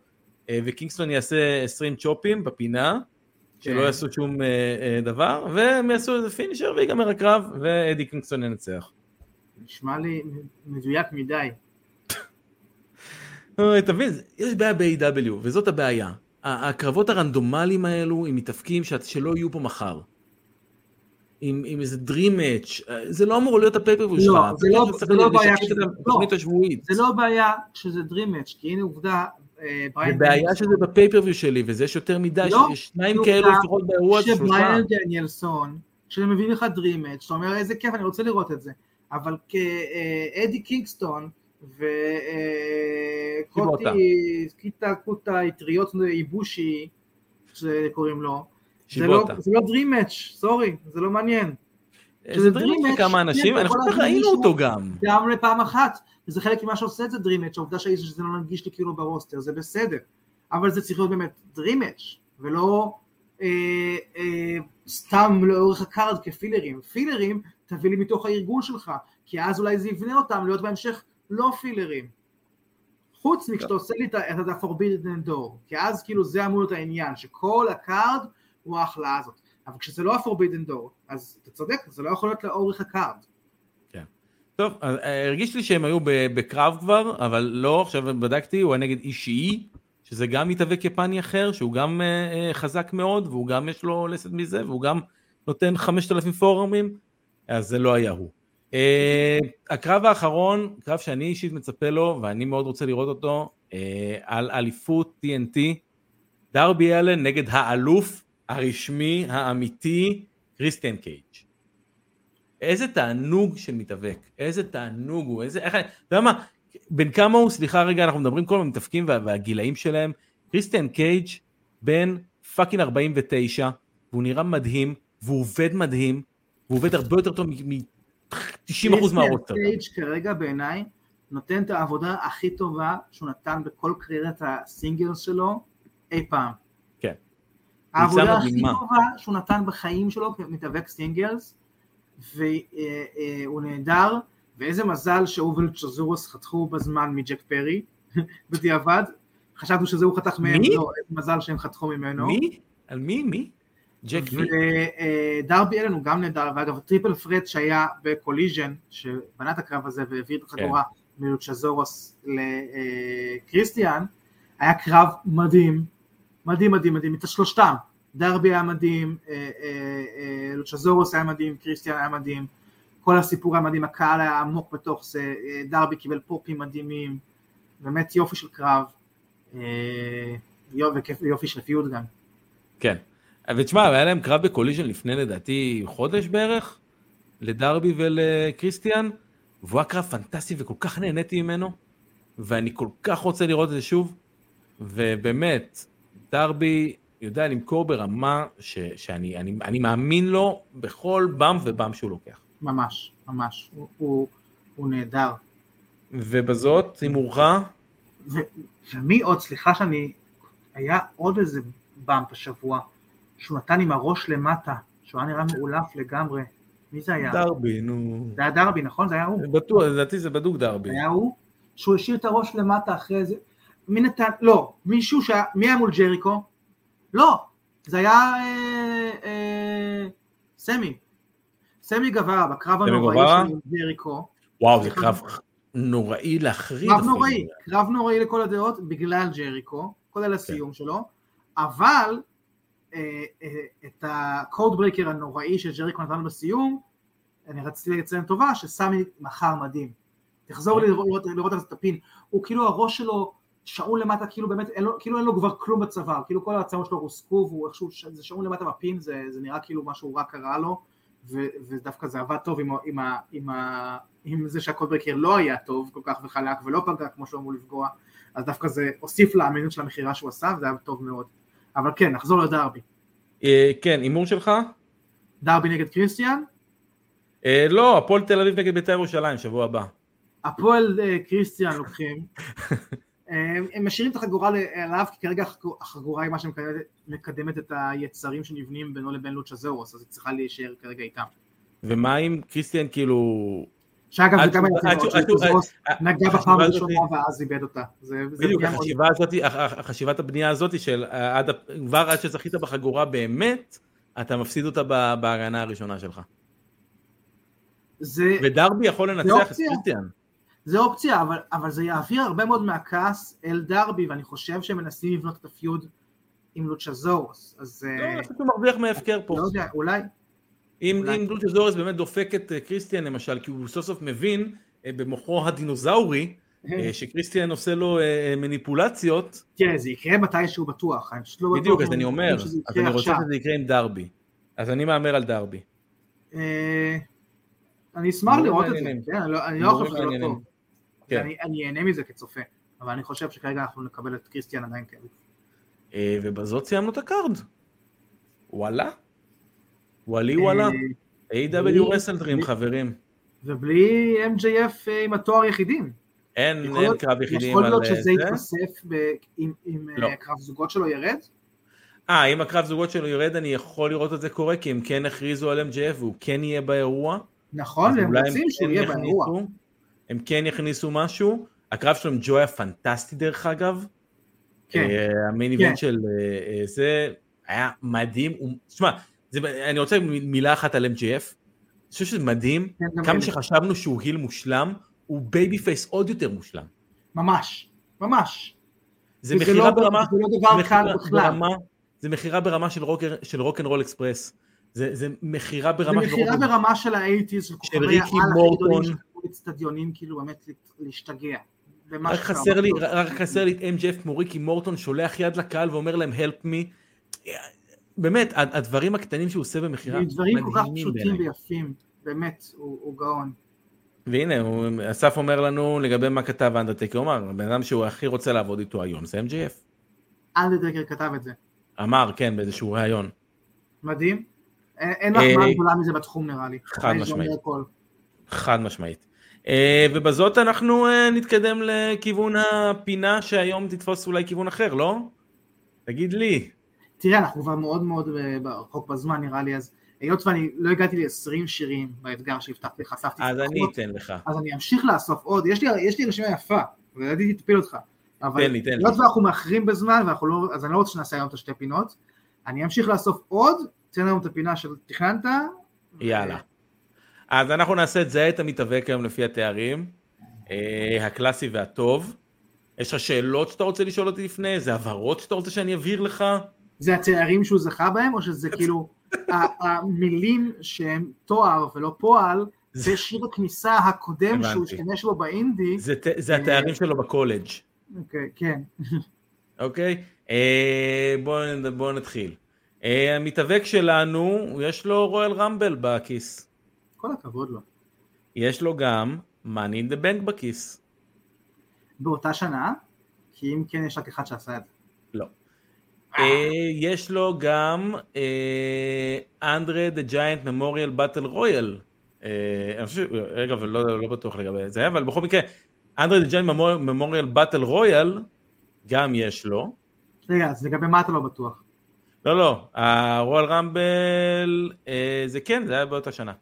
אה, וקינגסטון יעשה 20 chop ים בפינה, שלא כן. יעשו שום אה, אה, דבר, והם יעשו איזה finisher ויגמר הקרב, ואדי קינגסטון ינצח. נשמע לי מדויק מדי. תבין, יש בעיה ב-AW, וזאת הבעיה. הקרבות הרנדומליים האלו הם מתאפקים שלא יהיו פה מחר. עם, עם איזה Dream Match, אה, זה לא אמור להיות הפייפריוויו שלך. לא, זה לא- זה לא בעיה התוכנית השבועית. זה לא בעיה שזה Dream Match, כי הנה עובדה, אה, זה בעיה שזה בפייפריוויו שלי, וזה יש יותר מדי, לא, יש שניים כאלו לפחות באירוע שלושה. שבריין דניאלסון, שמביא לך Dream Match, אתה אומר איזה כיף, אני רוצה לראות את זה, אבל כאדי קינגסטון שיבוטה. וקוטי, קיטה קוטה, אטריות איבושי, שקוראים לו, זה לא. זה לא Dream Match, סורי, זה לא מעניין. זה Dream Match, לכמה כן, אנשים, אני חושב שראינו אותו גם. גם לפעם אחת, וזה חלק ממה שעושה את זה Dream Match, העובדה שהאיש שזה לא נגיש לי כאילו ברוסטר, זה בסדר, אבל זה צריך להיות באמת Dream Match, ולא אה, אה, סתם לאורך הקארד כפילרים. פילרים תביא לי מתוך הארגון שלך, כי אז אולי זה יבנה אותם להיות בהמשך לא filler ים. חוץ מכשאתה עושה לי את ה-Forbidden Door, כי אז כאילו זה אמור להיות העניין, שכל ה card הוא ההכלאה הזאת. אבל כשזה לא ה-Forbidden Door, אז אתה צודק, זה לא יכול להיות לאורך הקארד. טוב, אז, אה, הרגיש לי שהם היו בקרב כבר, אבל לא, עכשיו בדקתי, הוא היה נגד אישיי, שזה גם מתאבק יפני אחר, שהוא גם אה, חזק מאוד, והוא גם יש לו לסת מזה, והוא גם נותן 5,000 פורומים, אז זה לא היה הוא. אה, הקרב האחרון, קרב שאני אישית מצפה לו, ואני מאוד רוצה לראות אותו, אה, על אליפות TNT, דרבי אלן נגד האלוף הרשמי האמיתי, קריסטיאן קייג'. איזה תענוג של מתאבק, איזה תענוג הוא, איזה, איך, אתה יודע מה, בן כמה הוא, סליחה רגע, אנחנו מדברים כל הזמן מתאבקים וה, והגילאים שלהם, קריסטיאן קייג' בן fucking 49, והוא נראה מדהים, והוא עובד מדהים, והוא עובד הרבה יותר טוב מ-90% מה roster. קריסטיאן קייג' כרגע בעיניי נותן את העבודה הכי טובה שהוא נתן בכל קריירת ה singles שלו אי פעם. כן. העבודה הכי. טובה שהוא נתן בחיים שלו כמתאבק singles, והוא נהדר, ואיזה מזל שהוא ולוצ'זורוס חתכו בזמן מג'ק פרי, בדיעבד. חשבנו שזה הוא חתך מהם? לא, איזה מזל שהם חתכו ממנו. מי? על מי? מי? ג'ק מי? ודרבי אלן הוא גם נהדר, ואגב triple threat שהיה בקוליז'ן, שבנה את הקרב הזה והעביר את החגורה מלוצ'זורוס לקריסטיאן, היה קרב מדהים, מדהים מדהים מדהים, את השלושתם, דרבי היה מדהים, אה, אה, אה, לוצ'זורוס היה מדהים, קריסטיאן היה מדהים, כל הסיפור היה מדהים, הקהל היה עמוק בתוך זה, דרבי קיבל פופים מדהימים, באמת יופי של קרב, יופי- של feud גם. כן. ותשמע, היה להם קרב בקוליז'ן לפני לדעתי חודש בערך, לדרבי ולקריסטיאן, והוא היה קרב פנטסטי וכל כך נהניתי ממנו, ואני כל כך רוצה לראות את זה שוב, ובאמת, דרבי יודע למכור ברמה ש, שאני אני, אני מאמין לו בכל במפ ובמפ שהוא לוקח. ממש, ממש, הוא, הוא, הוא נהדר. ובזאת, הימורך, ומי עוד, סליחה שאני, היה עוד איזה באמפ השבוע, שהוא נתן עם הראש למטה, שהוא היה נראה מאולף לגמרי. מי זה היה? דרבי, נו. זה היה דרבי, נכון? זה היה הוא. בטוח, לדעתי זה בדוק דרבי. זה היה הוא, שהוא השאיר את הראש למטה אחרי זה. מי נתן? לא, מישהו שהיה, מי היה מול ג'ריקו? לא, זה היה אה, אה, סמי. סמי גברה בקרב הנוראי? של ג'ריקו. וואו, זה קרב נוראי להחריד. קרב. נוראי, קרב נוראי לכל הדעות בגלל ג'ריקו, כולל הסיום שלו, אבל אה, אה, את ה code breaker הנוראי שג'ריקו נתן בסיום, אני רציתי לציין טובה שסמי מכר מדהים. תחזור לראות, לראות, לראות את הפין, הוא כאילו הראש שלו שעון למטה, כאילו באמת, אין לו, כאילו אין לו כבר כלום בצוואר, כאילו כל העצמות שלו רוסקו והוא איכשהו, זה שעון למטה בפין, זה, זה נראה כאילו משהו רע קרה לו, ו, ודווקא זה עבד טוב עם, ה- עם, ה- עם, ה- עם זה שהקודברקר לא היה טוב כל כך וחלק ולא פגע כמו שהוא אמור לפגוע, אז דווקא זה הוסיף לאמינות של המכירה שהוא עשה וזה היה טוב מאוד. אבל כן, נחזור לדרבי. אה, כן, הימור שלך? דרבי נגד קריסטיאן, אה, לא, הפועל תל אביב נגד בית"ר ירושלים, שבוע הבא. הפועל אה, קריסטיאן לוקחים, הם משאירים את החגורה עליו כי כרגע החגור- החגורה היא מה שמקדמת מקדמת את היצרים שנבנים בינו לבין לוצ'זאורוס אז היא צריכה להישאר כרגע איתם. ומה אם קריסטיאן כאילו... שאגב זה גם היה שלוצ'זאורוס אה, נגע בפעם הראשונה ואז איבד אותה. בדיוק, החשיבה הזאת, חשיבת הבנייה הזאת של אה, כבר עד שזכית בחגורה באמת, אתה מפסיד אותה בהגנה הראשונה שלך. זה, ודרבי יכול לנצח את. קריסטיאן. זה אופציה, אבל, אבל זה יעביר הרבה מאוד מהכעס אל דרבי, ואני חושב שהם מנסים לבנות את הפיוד עם לוצ'זורוס, אז לא, אה, אני חושב שהוא מרוויח מהפקר פה. לא יודע, אולי, אם אולי. אם דולצ'ה זורס באמת דופק את אה, קריסטיאן למשל, כי הוא סוף סוף מבין אה, במוחו הדינוזאורי, אה, שקריסטיאן עושה לו מניפולציות, תראה, זה יקרה מתישהו בטוח, לא בטוח בדיוק, אז אני אומר, אז אני רוצה. שזה יקרה עם דרבי. אז אני מהמר על דרבי. אני אשמח לראות את זה. כן, אני לא- לא חושב שזה לא. טוב, כן. אני- אני אהנה מזה כצופה, אבל אני חושב שכרגע אנחנו נקבל את קריסטיאן עדיין כאלוף. אה, ובזאת סיימנו את ה card. וואלה? וואלי וואלה? A.W. רסלדרים חברים. ובלי MJF אה, עם התואר יחידים. אין, אין קרב יחידים יכול להיות אה, שזה זה. יתווסף ב- אם- אה, לא. זוגות שלו ירד? אה, אם הקרב זוגות שלו יורד, אני יכול לראות את זה קורה, כי הם כן הכריזו על MJF והוא כן יהיה באירוע. נכון, אולי רוצים שהוא כן יהיה באירוע. הם כן יכניסו משהו. הקרב שלו עם ג'ו היה פנטסטי דרך אגב. כן. אה, המיין כן. איבנט של אה, אה, זה היה מדהים. תשמע, אני רוצה מילה אחת על MJF. אני חושב שזה מדהים, כן, כמה כן. שחשבנו שהוא heel מושלם, הוא babyface עוד יותר מושלם. ממש, ממש. זה מכירה לא- ברמה, זה לא דבר קל בכלל. זה מכירה ברמה של רוק, של רוק אנד רול אקספרס. זה, זה מכירה זה ברמה של רוק מכירה ברמה של ה eighties, של כוכבי ריקי העל הכי מורטון. גדולים שהלכו לאצטדיונים, כאילו באמת להשתגע. רק חסר לי. רק חסר לי את MJF כמו ריקי מורטון שולח יד לקהל ואומר להם help me. באמת, הד- הדברים הקטנים שהוא עושה במכירה, דברים כל כך פשוטים. ויפים, באמת, הוא הוא גאון. והנה, הוא- אסף אומר לנו לגבי מה כתב אנדרטקר, הוא אמר, הבן אדם שהוא הכי רוצה לעבוד איתו היום זה MJF. אנדרדקר כתב את זה. אמר, כן, באיזשהו ראיון. מדהים. אין אין אה, מחמאה גדולה מזה בתחום נראה לי. חד משמעית. חד משמעית. אה, ובזאת אנחנו אה, נתקדם לכיוון הפינה שהיום תתפוס אולי כיוון אחר, לא? תגיד לי. תראה, אנחנו כבר מאוד מאוד אה, רחוק בזמן נראה לי, אז היות ואני לא הגעתי ל-20 שירים באתגר שהבטחתי, חשפתי אז אני אתן לך. אז אני אמשיך לאסוף עוד, יש לי, רשימה יפה, ולדעתי תפיל אותך. אבל תן לי, תן לי. היות ואנחנו מאחרים בזמן, לא, אז אני לא רוצה שנעשה היום את השתי פינות, אני אמשיך לאסוף עוד, תן לנו את הפינה שתכננת. יאללה. אז אנחנו נעשה את זה את המתאבק היום לפי התארים, אה, הקלאסי והטוב. יש לך שאלות שאתה רוצה לשאול אותי לפני? איזה הבהרות שאתה רוצה שאני אבהיר לך? זה התארים שהוא זכה בהם, או שזה כאילו המילים שהם תואר ולא פועל, זה שיר הכניסה הקודם. שהוא השתמש בו באינדי. זה, זה התארים שלו בקולג', אוקיי, כן. אוקיי? אה, בואו בוא נתחיל. אה, המתאבק שלנו, יש לו רויאל רמבל בכיס. כל הכבוד לו. יש לו גם money in the bank בכיס. באותה שנה, כי אם כן יש רק אחד שעשה את זה. לא. אה, יש לו גם אנדרה דה ג'יינט ממוריאל באטל רויאל. רגע, אבל לא לא בטוח לגבי זה, אבל בכל מקרה, אנדרה דה ג'יינט ממוריאל באטל רויאל, גם יש לו. רגע, אז לגבי מה אתה לא בטוח? לא, לא, הרואל רמבל, אה, זה כן, זה היה באותה שנה.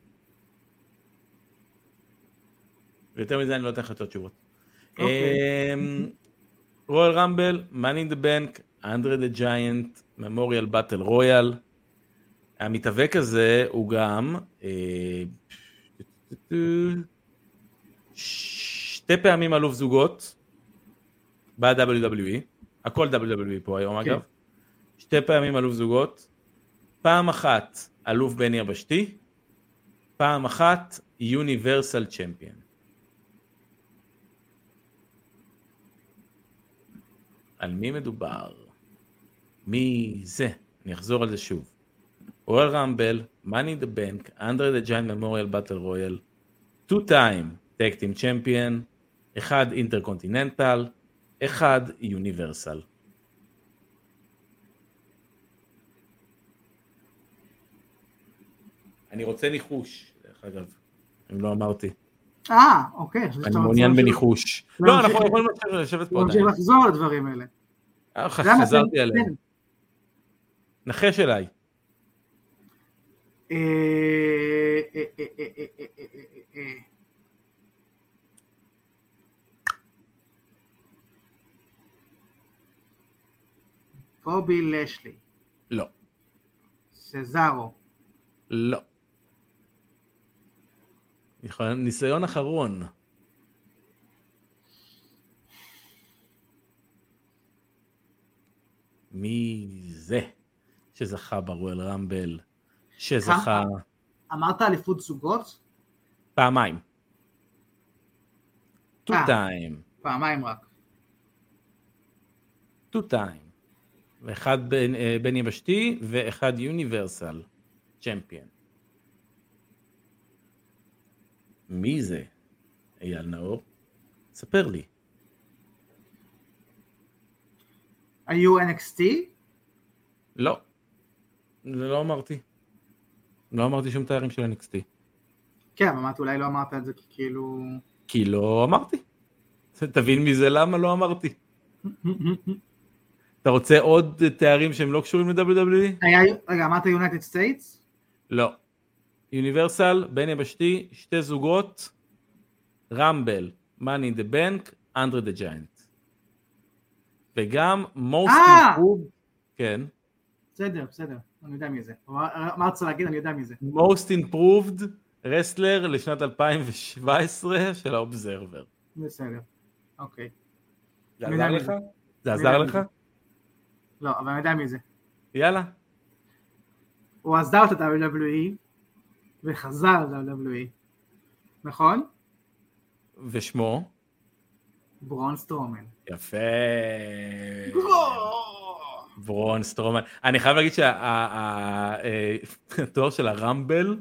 ויותר מזה אני לא אתן לך יותר תשובות. אוקיי. רואל רמבל, in the Bank, אנדרה דה ג'יינט, ממוריאל באטל רויאל. המתאבק הזה הוא גם אה, שתי פעמים אלוף זוגות ב-WWE, הכל WWE פה היום כן. אגב, שתי פעמים אלוף זוגות, פעם אחת אלוף בן יבשתי, פעם אחת יוניברסל צ'מפיון. על מי מדובר? מי זה? אני אחזור על זה שוב. Royal Rumble, Money the Bank, Andre the Giant Memorial Battle Royal, 2 time tag team champion, אחד intercontinental, אחד universal. אני רוצה ניחוש, דרך אגב, אם לא אמרתי. אה, אוקיי. אני מעוניין בניחוש. לא, אנחנו יכולים לשבת פה עדיין. נמשיך לחזור לדברים האלה. אה, חזרתי עליהם. כן. נחש אליי. אה, אה, קובי לשלי. לא. סזארו. לא. ניסיון אחרון. מי זה שזכה ברואל רמבל, שזכה אמרת אליפות זוגות? פעמיים. טו אה. טיים, פעמיים רק. טו טיים. ואחד בין, אה, בין יבשתי ואחד יוניברסל צ'מפיון. מי זה? אייל נאור? ספר לי. היו NXT? לא. לא אמרתי. לא אמרתי שום תארים של NXT. כן, אמרתי, אולי לא אמרת את זה כי כאילו... כי לא אמרתי. תבין מזה למה לא אמרתי. אתה רוצה עוד תארים שהם לא קשורים ל-WWE? רגע, אמרת United States? לא. universal, בין יבשתי, שתי זוגות, Rumble, Money in the Bank, Andre the Giant. וגם most אה! improved, כן, בסדר, בסדר, אני יודע מי זה. מה רצית להגיד? אני יודע מי זה. most improved wrestler לשנת 2017 של האובזרבר. בסדר, אוקיי. זה עזר לך? זה. עזר לך? לא, אבל אני יודע מי זה. יאללה. הוא עזב את ה-WWE וחזר ל-WWE, נכון? ושמו? ברון סטרומן. יפה. ברון סטרומן. אני חייב להגיד שהתואר של הרמבל,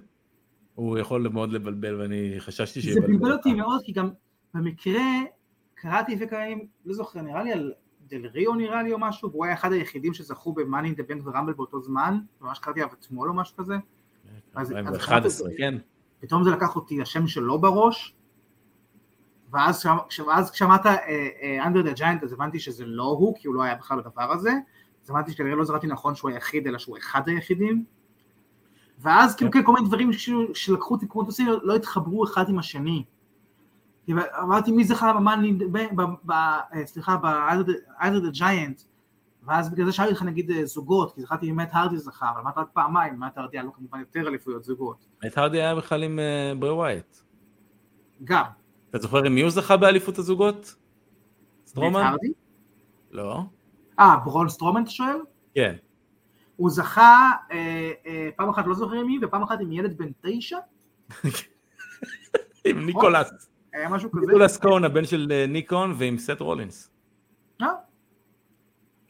הוא יכול מאוד לבלבל ואני חששתי זה שיבלבל. בלבל אותי. מאוד, כי גם במקרה קראתי וקראתי, לא זוכר, נראה לי על דל ריו נראה לי או משהו, והוא היה אחד היחידים שזכו במאני אין דה בנק ורמבל באותו זמן, ממש קראתי עליו אתמול או משהו כזה, אז- אז 2011, כן. פתאום זה לקח אותי השם שלו בראש, ואז כש- ואז כשאמרת אנדר דה ג'יינט אז הבנתי שזה לא הוא, כי הוא לא היה בכלל בדבר הזה, אז הבנתי שכנראה לא זרעתי נכון שהוא היחיד, אלא שהוא אחד היחידים, ואז כאילו כן, כל מיני דברים שלקחו אותי כמו תוסעים לא התחברו אחד עם השני. אמרתי מי זכה במאני, ב- ב- ב- אה, סליחה, ב-Either the Giant, ואז בגלל זה שאלתי לך נגיד אה, זוגות, כי זכרתי אם מת הרדי זכה, אבל אמרת רק פעמיים, מת הרדי היה לו כמובן יותר אליפויות זוגות. את הרדי היה בכלל עם אה, ברי ווייט. גם. אתה זוכר עם מי הוא זכה באליפות הזוגות? סטרומן? מת הרדי? לא. אה, ברון סטרומן אתה שואל? כן. הוא זכה אה, אה, פעם אחת לא זוכר עם מי, ופעם אחת עם ילד בן תשע? עם ניקולס. היה משהו כזה? ניקולס קון, הבן של ג'ון קון, ועם סט רולינס. אה,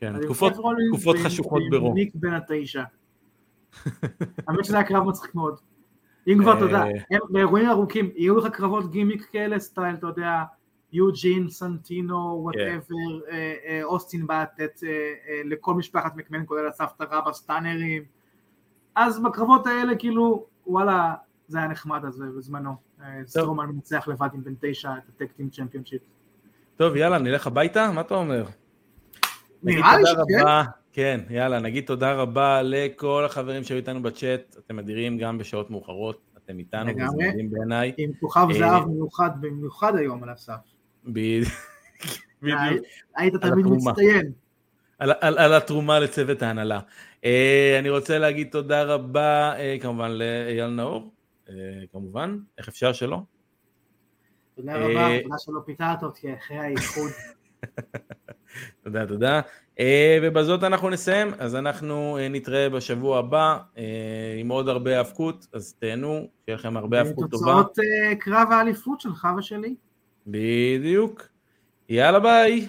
כן, תקופות תקופות חשוכות ברום. ניק בן התשע. האמת שזה היה קרב מצחיק מאוד. אם כבר, אתה יודע, אה. באירועים ארוכים, יהיו לך קרבות גימיק כאלה, style, אתה יודע, יוג'ין, סנטינו, whatever, אוסטין בא לתת אה, אה, לכל משפחת מקמן, כולל הסבתא רבא, סטאנרים. אז בקרבות האלה, כאילו, וואלה, זה היה נחמד אז בזמנו. אה, סטרומן מנצח לבד עם בן תשע את הטקטים צ'מפיונשיפ. טוב, יאללה, נלך הביתה? מה אתה אומר? נראה לי שכן. רבה, כן, יאללה, נגיד תודה רבה לכל החברים שהיו איתנו בצ'אט, אתם אדירים גם בשעות מאוחרות, אתם איתנו, וזה. מדהים בעיניי. עם כוכב אה, זהב מיוחד במיוחד היום על הסף. בדיוק. היית התרומה. מצטיין. על, על, על התרומה לצוות ההנהלה. אה, אני רוצה להגיד תודה רבה אה, כמובן לאייל נאור, אה, כמובן, איך אפשר שלא? תודה רבה, תודה שלא פיטרת אותי אחרי האיחוד. תודה, תודה. אה, ובזאת אנחנו נסיים, אז אנחנו אה, נתראה בשבוע הבא אה, עם עוד הרבה האבקות, אז תהנו, שיהיה לכם הרבה האבקות טובה. תוצאות קרב האליפות שלך ושלי. בדיוק. יאללה ביי.